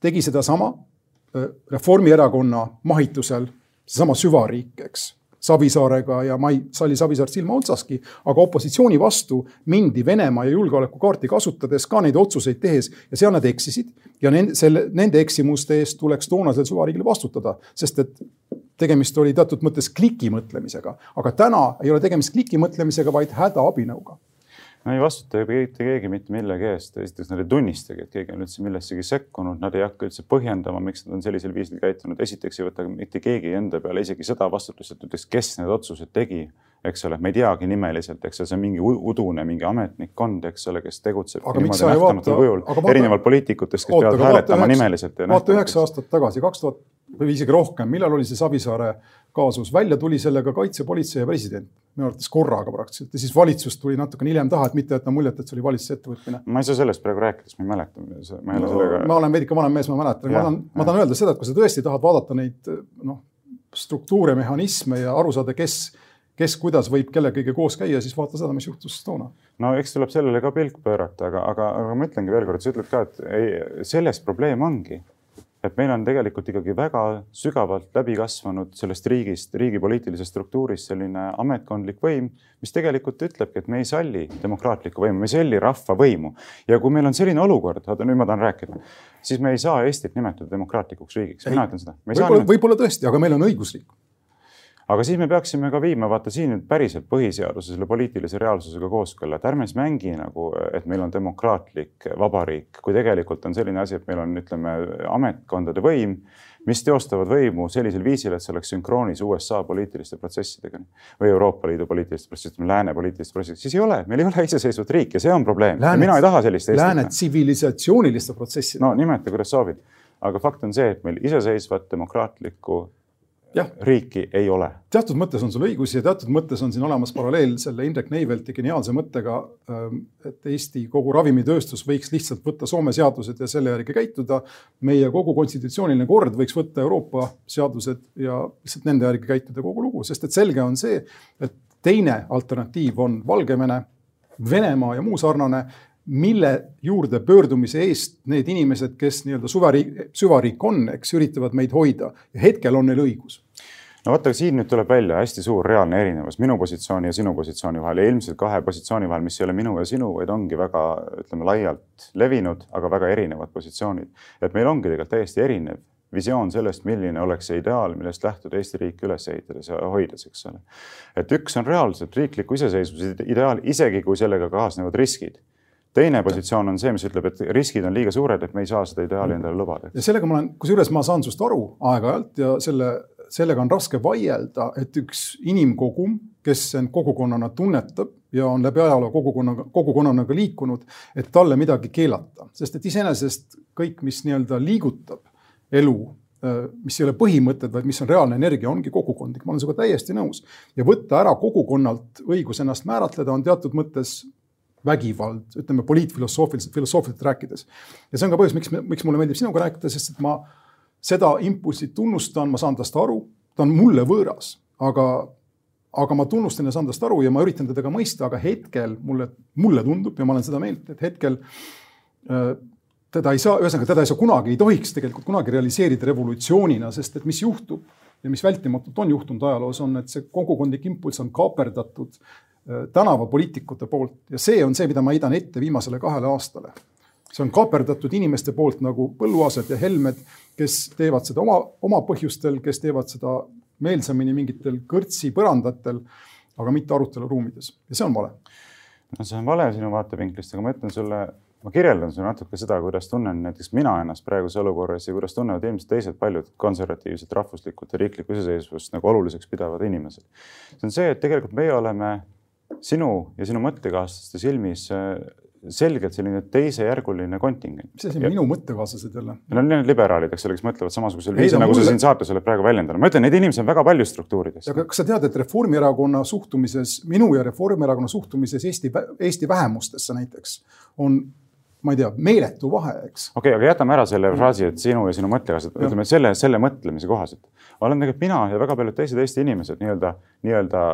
tegi sedasama äh, Reformierakonna mahitusel seesama süvariik, eks Savisaarega ja ma ei salli Savisaart silma otsaski, aga opositsiooni vastu mindi Venemaa ja julgeolekukaarti kasutades ka neid otsuseid tehes ja seal nad eksisid. Ja nende, selle, nende eksimuste eest tuleks toonasel suvariigil vastutada, sest et tegemist oli teatud mõttes klikimõtlemisega, aga täna ei ole tegemist klikimõtlemisega, vaid hädaabinõuga no ei vastuta ju mitte keegi mitte millegi eest, esiteks nad ei tunnistagi, et keegi on üldse millessegi sekkunud, nad ei hakka üldse põhjendama, miks nad on sellisel viisil käitunud, esiteks ei võta mitte keegi enda peale isegi seda vastutust, et ütleks, kes need otsused tegi, eks ole, me ei teagi nimeliselt, eks ole, see on mingi udune mingi ametnikkond, eks ole, kes tegutseb niimoodi nähtamatul kujul, erinevalt poliitikutest, kes oota, peavad hääletama nimeliselt. vaata üheksa aastat tagasi, kaks tuhat või isegi rohkem, millal oli see Savisaare kaasus, välja tuli sellega kaitsepolitsei ja president minu arvates korraga praktiliselt ja siis valitsus tuli natukene hiljem taha, et mitte jätta muljet, et see oli valitsuse ettevõtmine. ma ei saa sellest praegu rääkida, sest ma ei mäleta, ma ei ole no, sellega. ma olen veidike vanem mees, ma mäletan, ma tahan, ma tahan öelda seda, et kui sa tõesti tahad vaadata neid noh, struktuure, mehhanisme ja aru saada, kes, kes kuidas võib kellegagi koos käia, siis vaata seda, mis juhtus toona. no eks tuleb sellele ka pilk pöörata, aga, aga, aga ma ütlengi veel kord, sa ütled ka, et ei, selles probleem ongi et meil on tegelikult ikkagi väga sügavalt läbi kasvanud sellest riigist, riigi poliitilisest struktuurist selline ametkondlik võim, mis tegelikult ütlebki, et me ei salli demokraatlikku võimu, me ei salli rahva võimu. ja kui meil on selline olukord, vaata nüüd ma tahan rääkida, siis me ei saa Eestit nimetada demokraatlikuks riigiks, mina ütlen seda. võib-olla tõesti, aga meil on õigusriik aga siis me peaksime ka viima, vaata siin nüüd päriselt põhiseaduse selle poliitilise reaalsusega kooskõlla, et ärme siis mängi nagu, et meil on demokraatlik vabariik, kui tegelikult on selline asi, et meil on, ütleme, ametkondade võim, mis teostavad võimu sellisel viisil, et see oleks sünkroonis USA poliitiliste protsessidega või Euroopa Liidu poliitiliste protsessidega, lääne poliitiliste protsessidega, siis ei ole, meil ei ole iseseisvat riiki ja see on probleem. mina ei taha sellist Eestit. Lääne tsivilisatsiooniliste protsessidega. no nimeta, kuidas soovid, aga fakt on see, et meil iseseisvat demokraatlikku ja. riiki ei ole. teatud mõttes on sul õigus ja teatud mõttes on siin olemas paralleel selle Indrek Neivelti geniaalse mõttega, ähm, et Eesti kogu ravimitööstus võiks lihtsalt võtta Soome seadused ja selle järgi käituda. meie kogu konstitutsiooniline kord võiks võtta Euroopa seadused ja lihtsalt nende järgi käituda kogu lugu, sest et selge on see, et teine alternatiiv on Valgevene, Venemaa ja muu sarnane mille juurde pöördumise eest need inimesed, kes nii-öelda suvariik, süvariik on, eks, üritavad meid hoida ja hetkel on neil õigus no vaata, siin nüüd tuleb välja hästi suur reaalne erinevus minu positsiooni ja sinu positsiooni vahel ja ilmselt kahe positsiooni vahel, mis ei ole minu ja sinu, vaid ongi väga, ütleme laialt levinud, aga väga erinevad positsioonid. et meil ongi tegelikult täiesti erinev visioon sellest, milline oleks see ideaal, millest lähtuda Eesti riiki üles ehitades ja hoides, eks ole. et üks on reaalselt riikliku iseseisvuse ideaal, isegi kui sellega kaasnevad riskid teine positsioon on see, mis ütleb, et riskid on liiga suured, et me ei saa seda ideaali endale lubada. ja sellega ma olen, kusjuures ma saan sinust aru aeg-ajalt ja selle, sellega on raske vaielda, et üks inimkogum, kes end kogukonnana tunnetab ja on läbi ajaloo kogukonnaga, kogukonnana ka liikunud, et talle midagi keelata, sest et iseenesest kõik, mis nii-öelda liigutab elu mis ei ole põhimõtted, vaid mis on reaalne energia, ongi kogukondlik, ma olen sinuga täiesti nõus. ja võtta ära kogukonnalt õigus ennast määratleda on teatud mõttes vägivald, ütleme poliitfilosoofiliselt, filosoofiliselt rääkides. ja see on ka põhjus, miks, miks mulle meeldib sinuga rääkida, sest et ma seda impulssi tunnustan, ma saan tast aru, ta on mulle võõras, aga, aga ma tunnustan ja saan tast aru ja ma üritan teda ka mõista, aga hetkel mulle, mulle tundub ja ma olen seda meelt, et hetkel äh, teda ei saa, ühesõnaga teda ei saa kunagi, ei tohiks tegelikult kunagi realiseerida revolutsioonina, sest et mis juhtub ja mis vältimatult on juhtunud ajaloos, on, et see kogukondlik impulss on kaaperdatud tänavapoliitikute poolt ja see on see, mida ma heidan ette viimasele kahele aastale. see on kaaperdatud inimeste poolt nagu Põlluaasad ja Helmed, kes teevad seda oma, oma põhjustel, kes teevad seda meelsamini mingitel kõrtsi põrandatel, aga mitte aruteluruumides ja see on vale. no see on vale sinu vaatevinklist, aga ma ütlen sulle, ma kirjeldan sulle natuke seda, kuidas tunnen näiteks mina ennast praeguses olukorras ja kuidas tunnevad ilmselt teised paljud konservatiivset, rahvuslikult ja riiklikku iseseisvust nagu oluliseks pidavad inimesed. see on see, et tegelikult meie oleme sinu ja sinu mõttekaaslaste silmis äh, selgelt selline teisejärguline kontingent. mis asi on minu mõttekaaslased jälle? no need liberaalid, eks ole, kes mõtlevad samasugusel viisil, nagu mulle... sa siin saates oled praegu väljendanud. ma ütlen, neid inimesi on väga palju struktuurides. aga kas sa tead, et Reformierakonna suhtumises, minu ja Reformierakonna suhtumises Eesti, Eesti vähemustesse näiteks on ma ei tea, meeletu vahe, eks. okei okay,, aga jätame ära selle fraasi, et sinu ja sinu mõttekaaslased, ütleme selle, selle mõtlemise kohaselt. olen tegelikult mina ja väga paljud teised Eesti inimesed nii-öelda, nii-öelda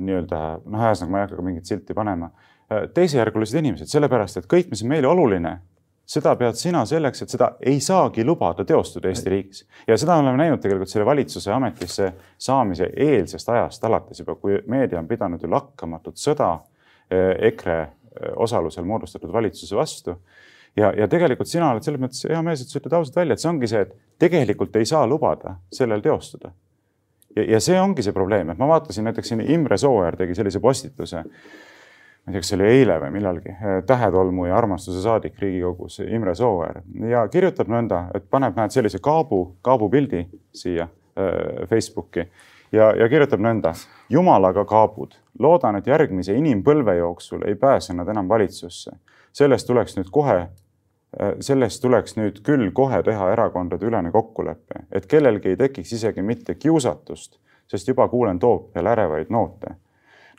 nii-öelda noh, ühesõnaga ma ei hakka ka mingit silti panema, äh, teisejärgulised inimesed, sellepärast et kõik, mis on meile oluline, seda pead sina selleks, et seda ei saagi lubada teostuda Eesti riigis. ja seda oleme näinud tegelikult selle valitsuse ametisse saamise eelsest ajast alates juba, kui meedia on pidanud ju lakkamatut sõda äh, EKRE äh, osalusel moodustatud valitsuse vastu. Ja, ja tegelikult sina oled selles mõttes hea mees, et sa ütled ausalt välja, et see ongi see, et tegelikult ei saa lubada sellel teostuda ja, ja see ongi see probleem, et ma vaatasin näiteks siin Imre Sooäär tegi sellise postituse. ma ei tea, kas see oli eile või millalgi, tähetolmu ja armastuse saadik Riigikogus, Imre Sooäär ja kirjutab nõnda, et paneb, näed sellise kaabu, kaabupildi siia äh, Facebooki ja, ja kirjutab nõnda. jumalaga kaabud, loodan, et järgmise inimpõlve jooksul ei pääse nad enam valitsusse. sellest tuleks nüüd kohe Äh, sellest tuleks nüüd küll kohe teha erakondadeülene kokkulepe, et kellelgi ei tekiks isegi mitte kiusatust, sest juba kuulen Toompeal ärevaid noote.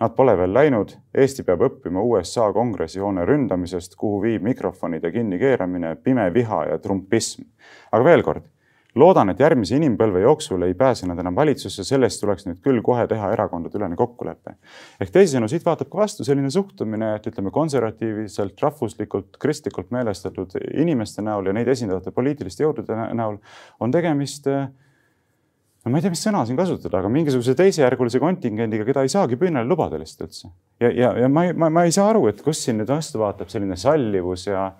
Nad pole veel läinud, Eesti peab õppima USA kongressihoone ründamisest, kuhu viib mikrofonide kinnikeeramine, pime viha ja trumpism. aga veel kord, loodan, et järgmise inimpõlve jooksul ei pääse nad enam valitsusse, sellest tuleks nüüd küll kohe teha erakondadeülene kokkulepe. ehk teisisõnu, siit vaatab ka vastu selline suhtumine, et ütleme konservatiivselt, rahvuslikult, kristlikult meelestatud inimeste näol ja neid esindavate poliitiliste jõudude näol on tegemist no ma ei tea, mis sõna siin kasutada, aga mingisuguse teisejärgulise kontingendiga, keda ei saagi püünele lubada lihtsalt üldse. ja, ja, ja ma ei, ma, ma ei saa aru, et kus siin nüüd vastu vaatab selline sallivus ja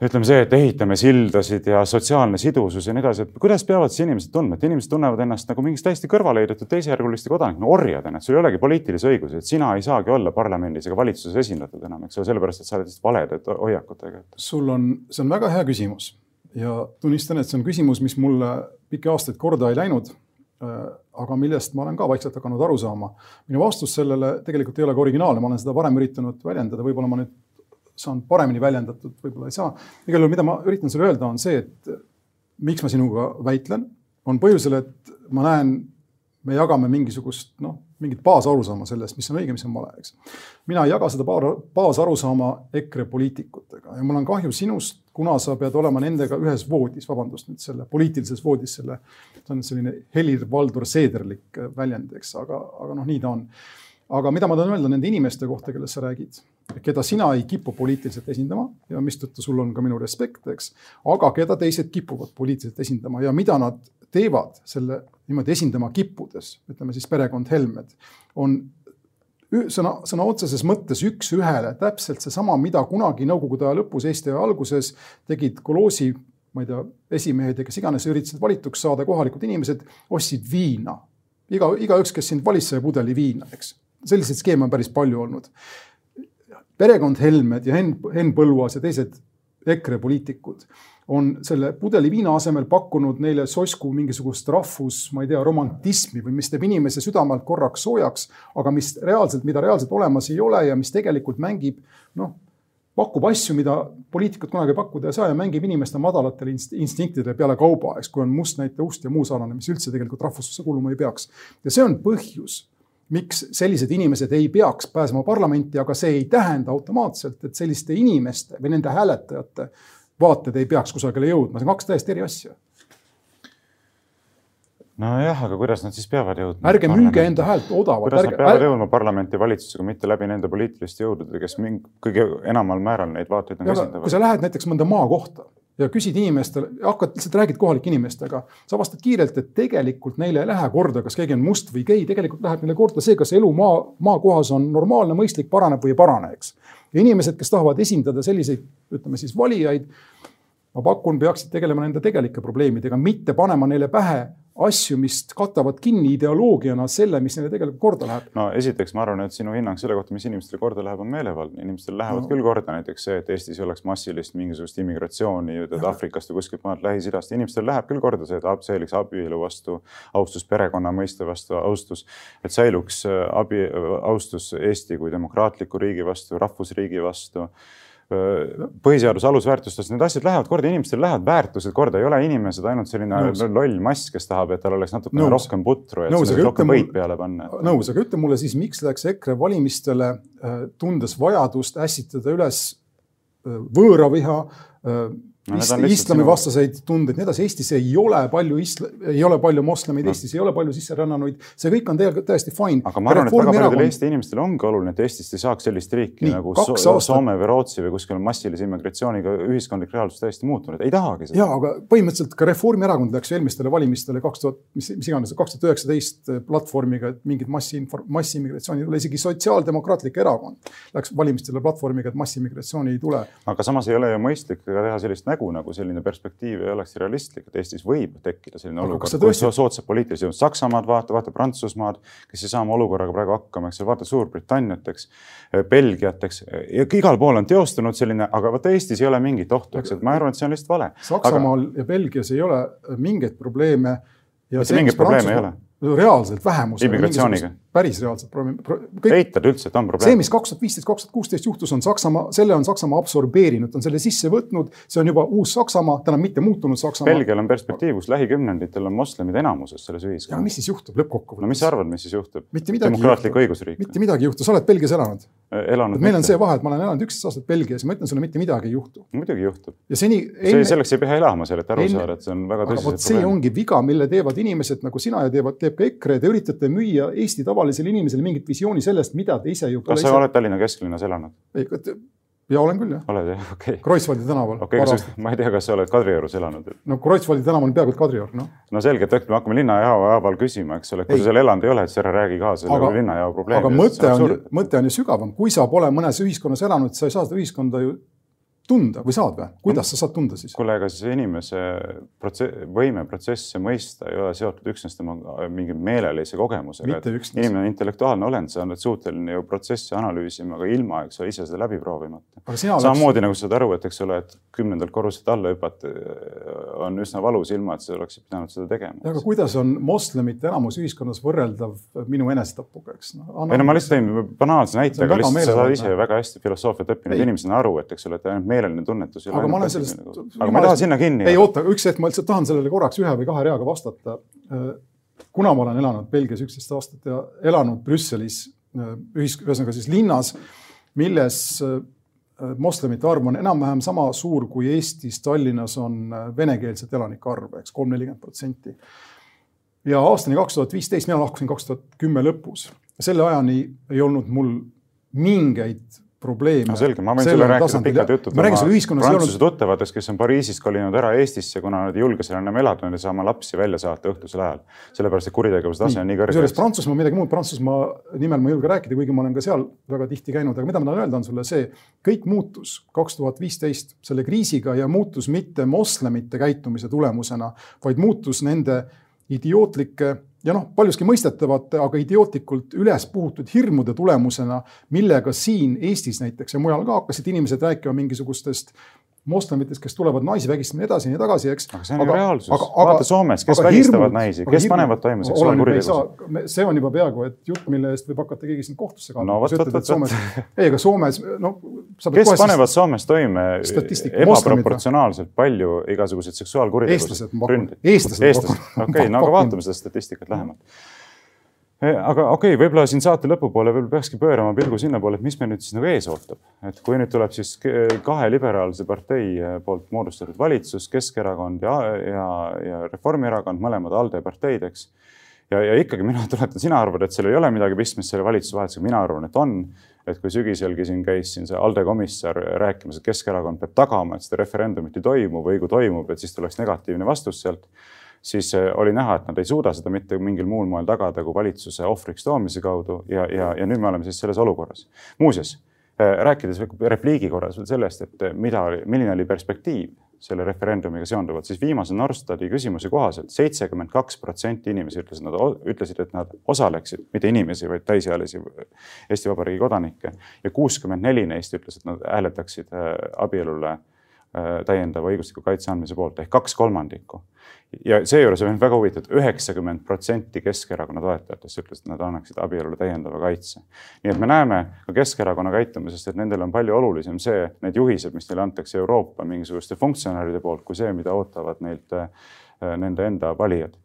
ütleme see, et ehitame sildasid ja sotsiaalne sidusus ja nii edasi, et kuidas peavad siis inimesed tundma, et inimesed tunnevad ennast nagu mingist täiesti kõrvale heidetud teisejärguliste kodanikena no,, orjadena, et sul ei olegi poliitilisi õigusi, et sina ei saagi olla parlamendis ega valitsuses esindatud enam, eks ole, sellepärast et sa oled lihtsalt valede hoiakutega. sul on, see on väga hea küsimus ja tunnistan, et see on küsimus, mis mulle pikki aastaid korda ei läinud äh, aga millest ma olen ka vaikselt hakanud aru saama. minu vastus sellele tegelikult ei ole ka originaalne, ma olen seda varem üritanud väljendada, võib-olla ma nüüd saan paremini väljendatud, võib-olla ei saa. igal juhul, mida ma üritan sulle öelda, on see, et miks ma sinuga väitlen, on põhjusel, et ma näen, me jagame mingisugust noh, mingit baasarusaama sellest, mis on õige, mis on vale, eks. mina ei jaga seda baasarusaama EKRE poliitikutega ja mul on kahju sinust, kuna sa pead olema nendega ühes voodis, vabandust nüüd selle poliitilises voodis, selle, see on selline Helir-Valdor Seederlik väljend, eks, aga, aga noh, nii ta on aga mida ma tahan öelda nende inimeste kohta, kellest sa räägid, keda sina ei kipu poliitiliselt esindama ja mistõttu sul on ka minu respekt, eks, aga keda teised kipuvad poliitiliselt esindama ja mida nad teevad selle niimoodi esindama kippudes, ütleme siis perekond Helmed, on sõna, sõna otseses mõttes üks-ühele täpselt seesama, mida kunagi Nõukogude aja lõpus, Eesti aja alguses tegid koloosi, ma ei tea, esimehed ja kes iganes üritasid valituks saada, kohalikud inimesed ostsid viina. iga, igaüks, kes sind valis, sai pudeli viina, eks selliseid skeeme on päris palju olnud. Perekond Helmed ja Henn, Henn Põlluaas ja teised EKRE poliitikud on selle pudeli viina asemel pakkunud neile sosku mingisugust rahvus, ma ei tea, romantismi või mis teeb inimese südamelt korraks soojaks, aga mis reaalselt, mida reaalselt olemas ei ole ja mis tegelikult mängib noh, pakub asju, mida poliitikud kunagi pakkuda ei saa ja mängib inimeste madalatele instinktidele peale kauba, eks, kui on must näite ust ja muu sarnane, mis üldse tegelikult rahvusse kuuluma ei peaks. ja see on põhjus miks sellised inimesed ei peaks pääsema parlamenti, aga see ei tähenda automaatselt, et selliste inimeste või nende hääletajate vaated ei peaks kusagile jõudma, see on kaks täiesti eri asja. nojah, aga kuidas nad siis peavad jõudma? ärge müüge enda häält odavalt. kuidas ärge, nad peavad jõudma parlamenti valitsusega, mitte läbi nende poliitiliste jõudude, kes mingi kõige enamal määral neid vaateid nagu esindavad? kui sa lähed näiteks mõnda maakohta ja küsid inimestele, hakkad lihtsalt räägid kohalike inimestega, sa avastad kiirelt, et tegelikult neile ei lähe korda, kas keegi on must või gei, tegelikult läheb neile korda see, kas elu maa, maakohas on normaalne, mõistlik, paraneb või ei parane, eks. ja inimesed, kes tahavad esindada selliseid, ütleme siis valijaid, ma pakun, peaksid tegelema nende tegelike probleemidega, mitte panema neile pähe asju, mis katavad kinni ideoloogiana selle, mis neile tegelikult korda läheb. no esiteks ma arvan, et sinu hinnang selle kohta, mis inimestele korda läheb, on meelevaldne. inimestele lähevad no. küll korda näiteks see, et Eestis ei oleks massilist mingisugust immigratsiooni Aafrikast või kuskilt maalt Lähis-Idast. inimestele läheb küll korda see, et säiliks abielu vastu austus, perekonna mõiste vastu austus, et säiluks äh, abi, austus Eesti kui demokraatliku riigi vastu, rahvusriigi vastu põhiseaduse alusväärtustes, need asjad lähevad korda, inimestel lähevad väärtused korda, ei ole inimesed ainult selline nõus. loll mass, kes tahab, et tal oleks natukene nõus. rohkem putru, nõus, rohkem võit peale panna. nõus, aga ütle mulle siis, miks läks EKRE valimistele, tundes vajadust ässitada üles võõraviha, no, islamivastaseid tundeid, nii edasi. Eestis ei ole palju isla-, ei ole palju moslemeid no., Eestis ei ole palju sisserännanuid, see kõik on tegelikult täiesti fine. aga ma arvan, et väga paljudele Eesti inimestele ongi oluline, et Eestist ei saaks sellist riiki nii, nagu so aastat... Soome või Rootsi või kuskil massilise immigratsiooniga ühiskondlik reaalsus täiesti muutunud, ei tahagi seda. ja, aga põhimõtteliselt ka Reformierakond läks eelmistele valimistele kaks tuhat, mis, mis iganes, kaks tuhat üheksateist platvormiga, et mingit massi, massiimmigratsiooni ei tule, isegi Sotsiaaldemokraatlik Erakond läks valimistele platvormiga, et massiimmigratsiooni ei tule. aga samas ei ole ju mõistlik ka teha sellist nägu, nagu selline perspektiiv ei oleks realistlik, et Eestis võib tekkida selline aga olukord, kus tõesti... soodsad poliitilised jõud, Saksamaad vaata, vaata Prantsusmaad, kes ei saa oma olukorraga praegu hakkama, eks ole, vaata Suurbritanniat, eks, Belgiat, eks, ja igal pool on teostunud selline, aga vaata Eestis ei ole mingit ohtu, eks, et ma arvan, et see on lihtsalt vale. Saksamaal aga... ja Belgias ei ole mingeid probleeme. mitte mingeid probleeme ei ole reaalselt vähemus. immigratsiooniga. Päris reaalselt probleemi. eitad üldse, et on probleem? see, mis kaks tuhat viisteist, kaks tuhat kuusteist juhtus, on Saksamaa, selle on Saksamaa absorbeerinud, on selle sisse võtnud, see on juba uus Saksamaa, tal on mitte muutunud Saksamaa. Belgial on perspektiiv, kus lähikümnenditel on moslemid enamuses selles ühiskonnas. mis siis juhtub lõppkokkuvõttes? no mis sa arvad, mis siis juhtub? demokraatlik õigusriik. mitte midagi ei juhtu, sa oled Belgias elanud elanud. meil on see vahe, et ma olen elanud üksteist aastat Belgias ja ma ütlen sulle, mitte midagi ei juhtu. muidugi juhtub. ja seni enne.... selleks ei pea elama seal, et aru enne... saada, et see on väga tõsiselt see ongi viga, mille teevad inimesed nagu sina ja teevad, teeb ka EKRE, te üritate müüa Eesti tavalisele inimesele mingit visiooni sellest, mida te ise ju. kas sa oled Tallinna kesklinnas elanud? ei, ja olen küll jah. oled jah, okei okay.. Kreutzwaldi tänaval. okei okay,, ma ei tea, kas sa oled Kadriorus elanud? no Kreutzwaldi tänav on peaaegu et Kadriorg, noh. no selge, et äkki me hakkame linnajao haaval küsima, eks ole, kui sa seal elanud ei ole, siis ära räägi ka selle linnajao probleemi. aga mõte on, mõte on ju sügavam, kui sa pole mõnes ühiskonnas elanud, sa ei saa seda ühiskonda ju tunda või saad või? kuidas sa saad tunda siis? kuule, ega siis inimese protsess, võime protsesse mõista ei ole seotud üksnes tema mingi meelelise kogemusega. inimene on intellektuaalne olend, sa oled suuteline ju protsessi analüüsima ka ilma, eks ole, ise seda läbi proovimata. samamoodi oleks... nagu sa saad aru, et eks ole, et kümnendalt korruselt alla hüpata äh, on üsna valus, ilma et sa oleksid pidanud seda tegema. aga kuidas on moslemite enamus ühiskonnas võrreldav minu enesetapuga, eks no,? ei no ma lihtsalt tõin banaalse näite, aga lihtsalt sa saad ise väga hästi filosoofiat õppinud inimesena aru, et eks ole, et ainult meeleline tunnetus aga ma olen sellest. aga ma ei taha sinna kinni. ei oota, üks hetk, ma lihtsalt tahan sellele korraks ühe või kahe reaga vastata. Äh, kuna ma olen elanud Belgias üksteist aastat ja elanud Brüsselis äh, ühis, ühesõnaga siis linnas, milles äh, moslemite arv on enam-vähem sama suur, kui Eestis, Tallinnas on venekeelset elanike arv, eks kolm, nelikümmend protsenti. ja aastani kaks tuhat viisteist, mina lahkusin kaks tuhat kümme lõpus. selle ajani ei olnud mul mingeid probleeme. no selge, ma võin sulle rääkida pikad jutud ma räägin sulle ühiskonnas prantsuse olnud... tuttavadest, kes on Pariisist kolinud ära Eestisse, kuna nad ei julge seal enam elada, nad ei saa oma lapsi välja saata õhtusel ajal. sellepärast, et kuritegevuse tase on nii kõrge. kusjuures Prantsusmaa midagi muud, Prantsusmaa nimel ma ei julge rääkida, kuigi ma olen ka seal väga tihti käinud, aga mida ma tahan öelda, on sulle see, kõik muutus kaks tuhat viisteist selle kriisiga ja muutus mitte moslemite käitumise tulemusena, vaid muutus nende idiootlike ja noh, paljuski mõistetavate, aga idiootlikult üles puhutud hirmude tulemusena, millega siin Eestis näiteks ja mujal ka hakkasid inimesed rääkima mingisugustest moslemitest, kes tulevad naisi vägistama edasi ja nii tagasi, eks. aga see on ju reaalsus. vaata Soomes, kes vägistavad hirmud, naisi, kes hirmud, panevad toime seksuaalkuritegusid? see on juba peaaegu, et jutt, mille eest võib hakata keegi sind kohtusse kandma no,. ei, aga Soomes, no. kes panevad. Soomes toime ebaproportsionaalselt palju igasuguseid seksuaalkuritegusid? eestlased, ma pakun. eestlased. okei, no aga vaatame seda statistikat lähemalt aga okei okay,, võib-olla siin saate lõpupoole veel peakski pöörama pilgu sinnapoole, et mis meil nüüd siis nagu ees ootab, et kui nüüd tuleb siis kahe liberaalse partei eh, poolt moodustatud valitsus, Keskerakond ja, ja, ja Reformierakond, mõlemad ALDE parteid, eks. ja, ja ikkagi mina tuletan, sina arvad, et seal ei ole midagi pistmist selle valitsuse vahetusega, mina arvan, et on. et kui sügiselgi siin käis siin see ALDE komissar rääkimas, et Keskerakond peab tagama, et seda referendumit ei toimu või kui toimub, et siis tuleks negatiivne vastus sealt siis äh, oli näha, et nad ei suuda seda mitte mingil muul moel tagada kui valitsuse ohvriks toomise kaudu ja, ja, ja nüüd me oleme siis selles olukorras. muuseas, äh, rääkides repliigi korras veel sellest, et äh, mida, milline oli perspektiiv selle referendumiga seonduvalt, siis viimase Norstati küsimuse kohaselt seitsekümmend kaks protsenti inimesi ütlesid, nad ütlesid, et nad osaleksid, mitte inimesi, vaid täisealisi Eesti Vabariigi kodanikke ja kuuskümmend neli neist ütles, et nad hääletaksid abielule täiendava õigusliku kaitse andmise poolt ehk kaks kolmandikku ja seejuures on väga huvitav, et üheksakümmend protsenti Keskerakonna toetajatest ütles, et nad annaksid abielule täiendava kaitse. nii et me näeme ka Keskerakonna käitumisest, et nendel on palju olulisem see, need juhised, mis neile antakse Euroopa mingisuguste funktsionäride poolt, kui see, mida ootavad neilt äh, nende enda valijad.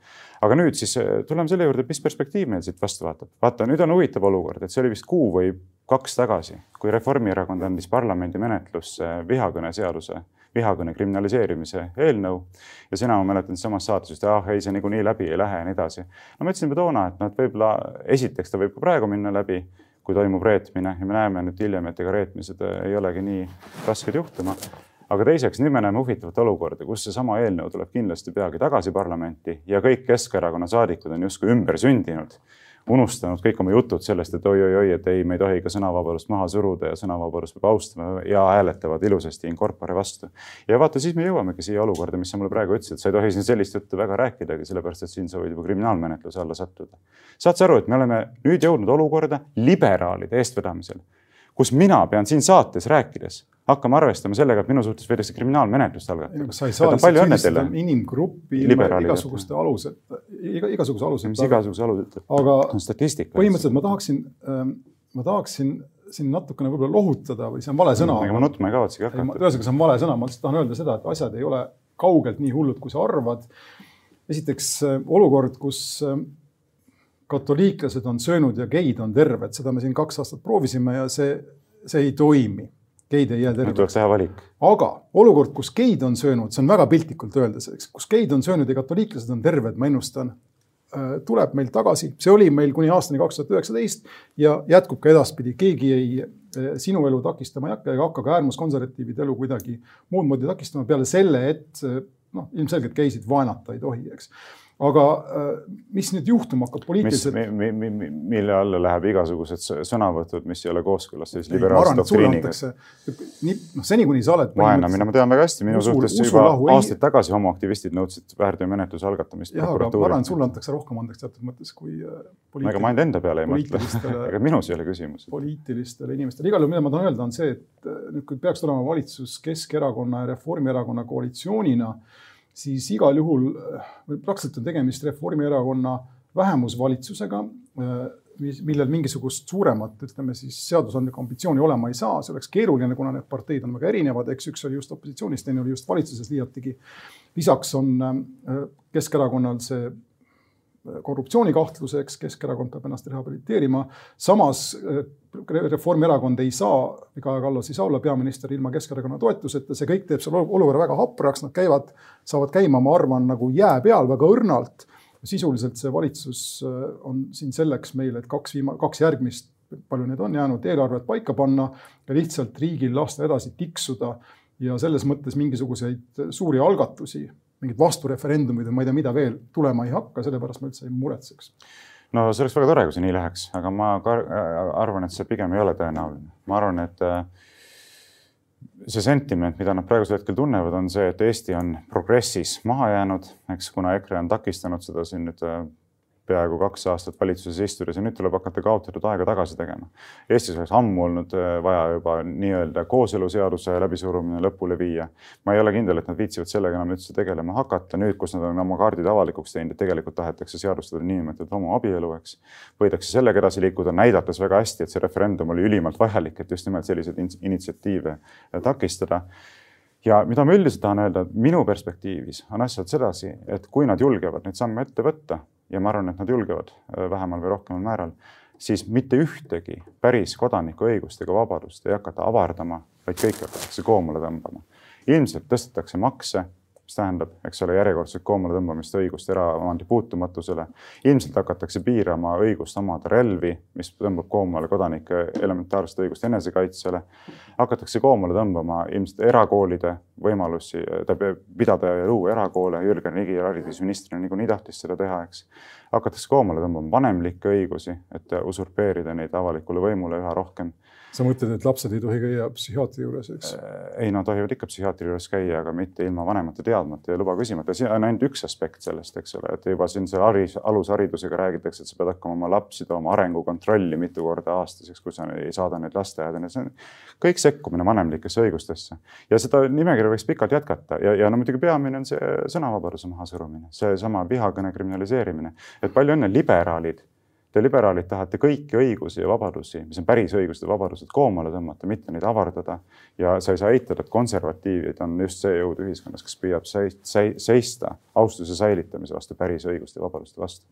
Aga nüüd siis äh, tuleme selle juurde, mis perspektiiv meil siit vastu vaatab. vaata, nüüd on huvitav olukord, et see oli vist kuu või kaks tagasi, kui Reformierakond andis parlamendi menetlusse vihakõneseaduse vihakõne kriminaliseerimise eelnõu. ja sina, ma mäletan, samas saates ütlesid, ah ei, see niikuinii läbi ei lähe ja nii edasi. no ma ütlesin juba toona, et noh, et võib-olla esiteks ta võib ka praegu minna läbi, kui toimub reetmine ja me näeme nüüd hiljem, et ega reetmised ei olegi nii rasked juhtuma aga teiseks, nüüd me näeme huvitavat olukorda, kus seesama eelnõu tuleb kindlasti peagi tagasi parlamenti ja kõik Keskerakonna saadikud on justkui ümber sündinud unustanud kõik oma jutud sellest, et oi-oi-oi, et ei, me ei tohi ka sõnavabadust maha suruda ja sõnavabadust peab austama ja hääletavad ilusasti in corpore vastu. ja vaata, siis me jõuamegi siia olukorda, mis sa mulle praegu ütlesid, sa ei tohi siin sellist juttu väga rääkidagi, sellepärast et siin sa võid juba kriminaalmenetluse alla sattuda. saad sa aru, et me oleme nüüd jõudnud olukorda liberaalide eestvedamisel, kus mina pean siin saates rääkides hakkama arvestama sellega, et minu suhtes võidakse kriminaalmenetlust algatada. sa ei saa lihtsalt süüdistada inimgruppi ilma igasuguste alused, iga, igasuguse aluseta. mis igasuguse aluseta? aga statistika. põhimõtteliselt ma tahaksin, ähm, ma tahaksin siin natukene võib-olla lohutada või see on vale sõna. ega ma nutma ei kavatsegi hakata. ühesõnaga, see on vale sõna, ma lihtsalt tahan öelda seda, et asjad ei ole kaugelt nii hullud, kui sa arvad. esiteks äh, olukord, kus äh, katoliiklased on söönud ja geid on terved, seda me siin kaks aastat proovisime ja see, see ei toimi. geid ei jää terveks. tuleks teha valik. aga olukord, kus geid on söönud, see on väga piltlikult öeldes, eks, kus geid on söönud ja katoliiklased on terved, ma ennustan, äh, tuleb meil tagasi, see oli meil kuni aastani kaks tuhat üheksateist ja jätkub ka edaspidi, keegi ei, äh, sinu elu takistama ei hakka ega hakka ka äärmuskonservatiivide elu kuidagi muud moodi takistama peale selle, et äh, noh, ilmselgelt geisid vaenata ei tohi, eks aga äh, mis nüüd juhtuma hakkab poliitiliselt? Mi, mi, mi, mille alla läheb igasugused sõnavõtud, mis ei ole kooskõlas sellise liberaalse doktriiniga? nii, noh, seni kuni sa oled. vaenamine, ma tean väga hästi, minu usu, suhtes juba aastaid ei... tagasi homoaktivistid nõudsid väärteomenetluse algatamist. jah, aga ma arvan, et sulle antakse rohkem andeks teatud mõttes kui äh,. ega ma ainult enda peale ei mõtle ega minus ei ole küsimus. poliitilistele inimestele, igal juhul, mida ma tahan öelda, on see, et äh, nüüd, kui peaks tulema valitsus Keskerakonna ja Reformierakonna koalitsioonina siis igal juhul praktiliselt on tegemist Reformierakonna vähemusvalitsusega, mis, millel mingisugust suuremat, ütleme siis seadusandlikku ambitsiooni olema ei saa, see oleks keeruline, kuna need parteid on väga erinevad, eks üks oli just opositsioonis, teine oli just valitsuses. Liiatigi. lisaks on Keskerakonnal see korruptsioonikahtluse, eks Keskerakond peab ennast rehabiliteerima. samas äh, Reformierakond ei saa, Kaja Kallas ei saa olla peaminister ilma Keskerakonna toetuseta, see kõik teeb selle olukorra väga hapraks, nad käivad, saavad käima, ma arvan, nagu jää peal väga õrnalt. sisuliselt see valitsus äh, on siin selleks meil, et kaks viima-, kaks järgmist, palju neid on jäänud, eelarvet paika panna ja lihtsalt riigil lasta edasi tiksuda ja selles mõttes mingisuguseid suuri algatusi mingid vastureferendumid või ma ei tea, mida veel tulema ei hakka, sellepärast ma üldse ei muretseks. no see oleks väga tore, kui see nii läheks, aga ma arvan, et see pigem ei ole tõenäoline. ma arvan, et äh, see sentiment, mida nad praegusel hetkel tunnevad, on see, et Eesti on progressis maha jäänud, eks, kuna EKRE on takistanud seda siin nüüd äh, peaaegu kaks aastat valitsuses istudes ja nüüd tuleb hakata kaotatud aega tagasi tegema. Eestis oleks ammu olnud äh, vaja juba nii-öelda kooseluseaduse läbisurumine lõpule viia. ma ei ole kindel, et nad viitsivad sellega enam üldse tegelema hakata nüüd, kus nad on oma kaardid avalikuks teinud, et tegelikult tahetakse seadustada niinimetatud homoabielu, eks. võidakse sellega edasi liikuda, näidates väga hästi, et see referendum oli ülimalt vajalik, et just nimelt selliseid initsiatiive takistada ja mida ma üldiselt tahan öelda, minu perspektiivis on asjad sedasi, et kui nad julgevad neid samme ette võtta ja ma arvan, et nad julgevad äh, vähemal või rohkemal määral, siis mitte ühtegi päris kodanikuõigust ega vabadust ei hakata avardama, vaid kõike hakatakse koomale tõmbama. ilmselt tõstetakse makse mis tähendab, eks ole, järjekordset koomale tõmbamist õigust eraomandi puutumatusele. ilmselt hakatakse piirama õigust omada relvi, mis tõmbab koomale kodanike elementaarset õigust enesekaitsele. hakatakse koomale tõmbama ilmselt erakoolide võimalusi pidada ja luua erakoole. Jürgen Ligi haridusministrina niikuinii tahtis seda teha, eks. hakatakse koomale tõmbama vanemlikke õigusi, et usurpeerida neid avalikule võimule üha rohkem sa mõtled, et lapsed ei tohi käia psühhiaatri juures, eks? Äh, ei, no tohivad ikka psühhiaatri juures käia, aga mitte ilma vanemate teadmata ja luba küsimata. see on ainult üks aspekt sellest, eks ole, et juba siin selle haris, alusharidusega räägitakse, et sa pead hakkama oma lapsi tooma arengukontrolli mitu korda aastas, eks, kui sa ei saada neid lasteaeda. see on kõik sekkumine vanemlikesse õigustesse ja seda nimekirja võiks pikalt jätkata ja, ja no muidugi peamine on see sõnavabaduse mahasurumine, seesama vihakõne kriminaliseerimine, et palju õnne liberaalid Te liberaalid tahate kõiki õigusi ja vabadusi, mis on päris õigused ja vabadused, koomale tõmmata, mitte neid avardada. ja sa ei saa eitada, et konservatiivid on just see jõud ühiskonnas, kes püüab seista austuse säilitamise vastu, päris õiguste ja vabaduste vastu.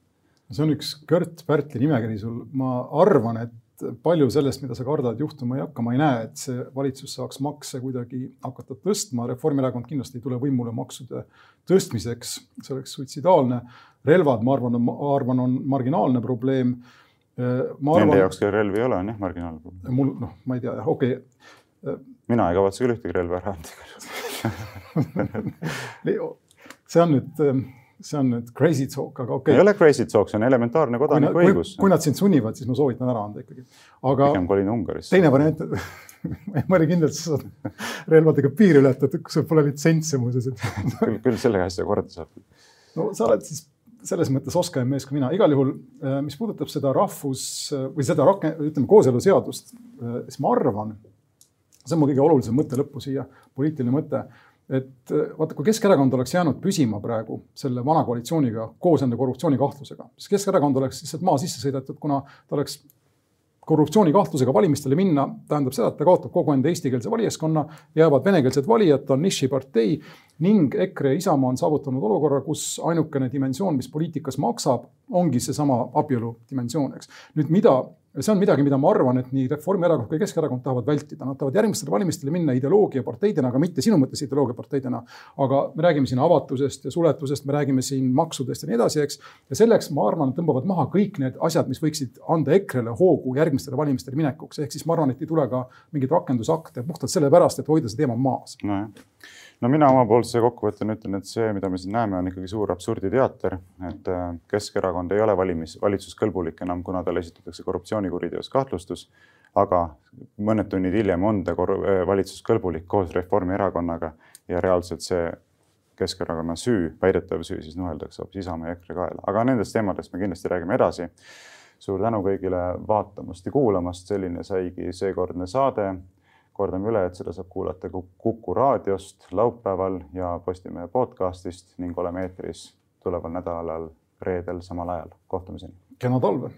see on üks Kört Pärtli nimekiri sul, ma arvan, et palju sellest, mida sa kardad, juhtuma ei hakka, ma ei näe, et see valitsus saaks makse kuidagi hakata tõstma. Reformierakond kindlasti ei tule võimule maksude tõstmiseks, see oleks suitsidaalne. relvad, ma arvan, ma arvan, on marginaalne probleem. Arvan, Nende jaoks, kellel relvi ei ole, on jah marginaalne probleem. mul noh, ma ei tea, okei okay. mina ei kavatse küll ühtegi relva ära anda see on nüüd see on nüüd crazy talk, aga okei okay.. ei ole crazy talk, see on elementaarne kodanikuõigus. kui nad sind sunnivad, siis ma soovitan ära anda ikkagi. aga pigem kolin Ungarisse. teine variant ma olin kindel, et sa saad relvadega piiri ületada, kui sul pole litsentsi muuseas et küll, küll sellega asja korda saab. no sa oled siis selles mõttes oskavam mees kui mina, igal juhul, äh, mis puudutab seda rahvus või seda raken-, ütleme kooseluseadust, äh, siis ma arvan, see on mu kõige olulisem mõte lõppu siia, poliitiline mõte et äh, vaata, kui Keskerakond oleks jäänud püsima praegu selle vana koalitsiooniga koos enda korruptsioonikahtlusega, siis Keskerakond oleks lihtsalt maa sisse sõidetud, kuna ta oleks korruptsioonikahtlusega valimistele minna tähendab seda, et ta kaotab kogu enda eestikeelse valijaskonna, jäävad venekeelsed valijad, ta on nišipartei ning EKRE ja Isamaa on saavutanud olukorra, kus ainukene dimensioon, mis poliitikas maksab, ongi seesama abielu dimensioon, eks. nüüd mida see on midagi, mida ma arvan, et nii Reformierakond kui Keskerakond tahavad vältida, nad tahavad järgmistele valimistele minna ideoloogiaparteidena, aga mitte sinu mõttes ideoloogiaparteidena. aga me räägime siin avatusest ja suletusest, me räägime siin maksudest ja nii edasi, eks. ja selleks ma arvan, tõmbavad maha kõik need asjad, mis võiksid anda EKRE-le hoogu järgmistele valimistele minekuks, ehk siis ma arvan, et ei tule ka mingeid rakendusakte puhtalt sellepärast, et hoida see teema maas no no mina omapoolse kokkuvõttena ütlen, et see, mida me siin näeme, on ikkagi suur absurditeater, et äh, Keskerakond ei ole valimis, valitsuskõlbulik enam, kuna talle esitatakse korruptsioonikuriteos kahtlustus. aga mõned tunnid hiljem on ta äh, valitsuskõlbulik koos Reformierakonnaga ja reaalselt see Keskerakonna süü, väidetav süü siis nuheldakse hoopis Isamaa ja EKRE kaela, aga nendest teemadest me kindlasti räägime edasi. suur tänu kõigile vaatamast ja kuulamast, selline saigi seekordne saade kordame üle, et seda saab kuulata Kuku raadiost laupäeval ja Postimehe podcastist ning oleme eetris tuleval nädalal reedel samal ajal. kohtumiseni. kena talve.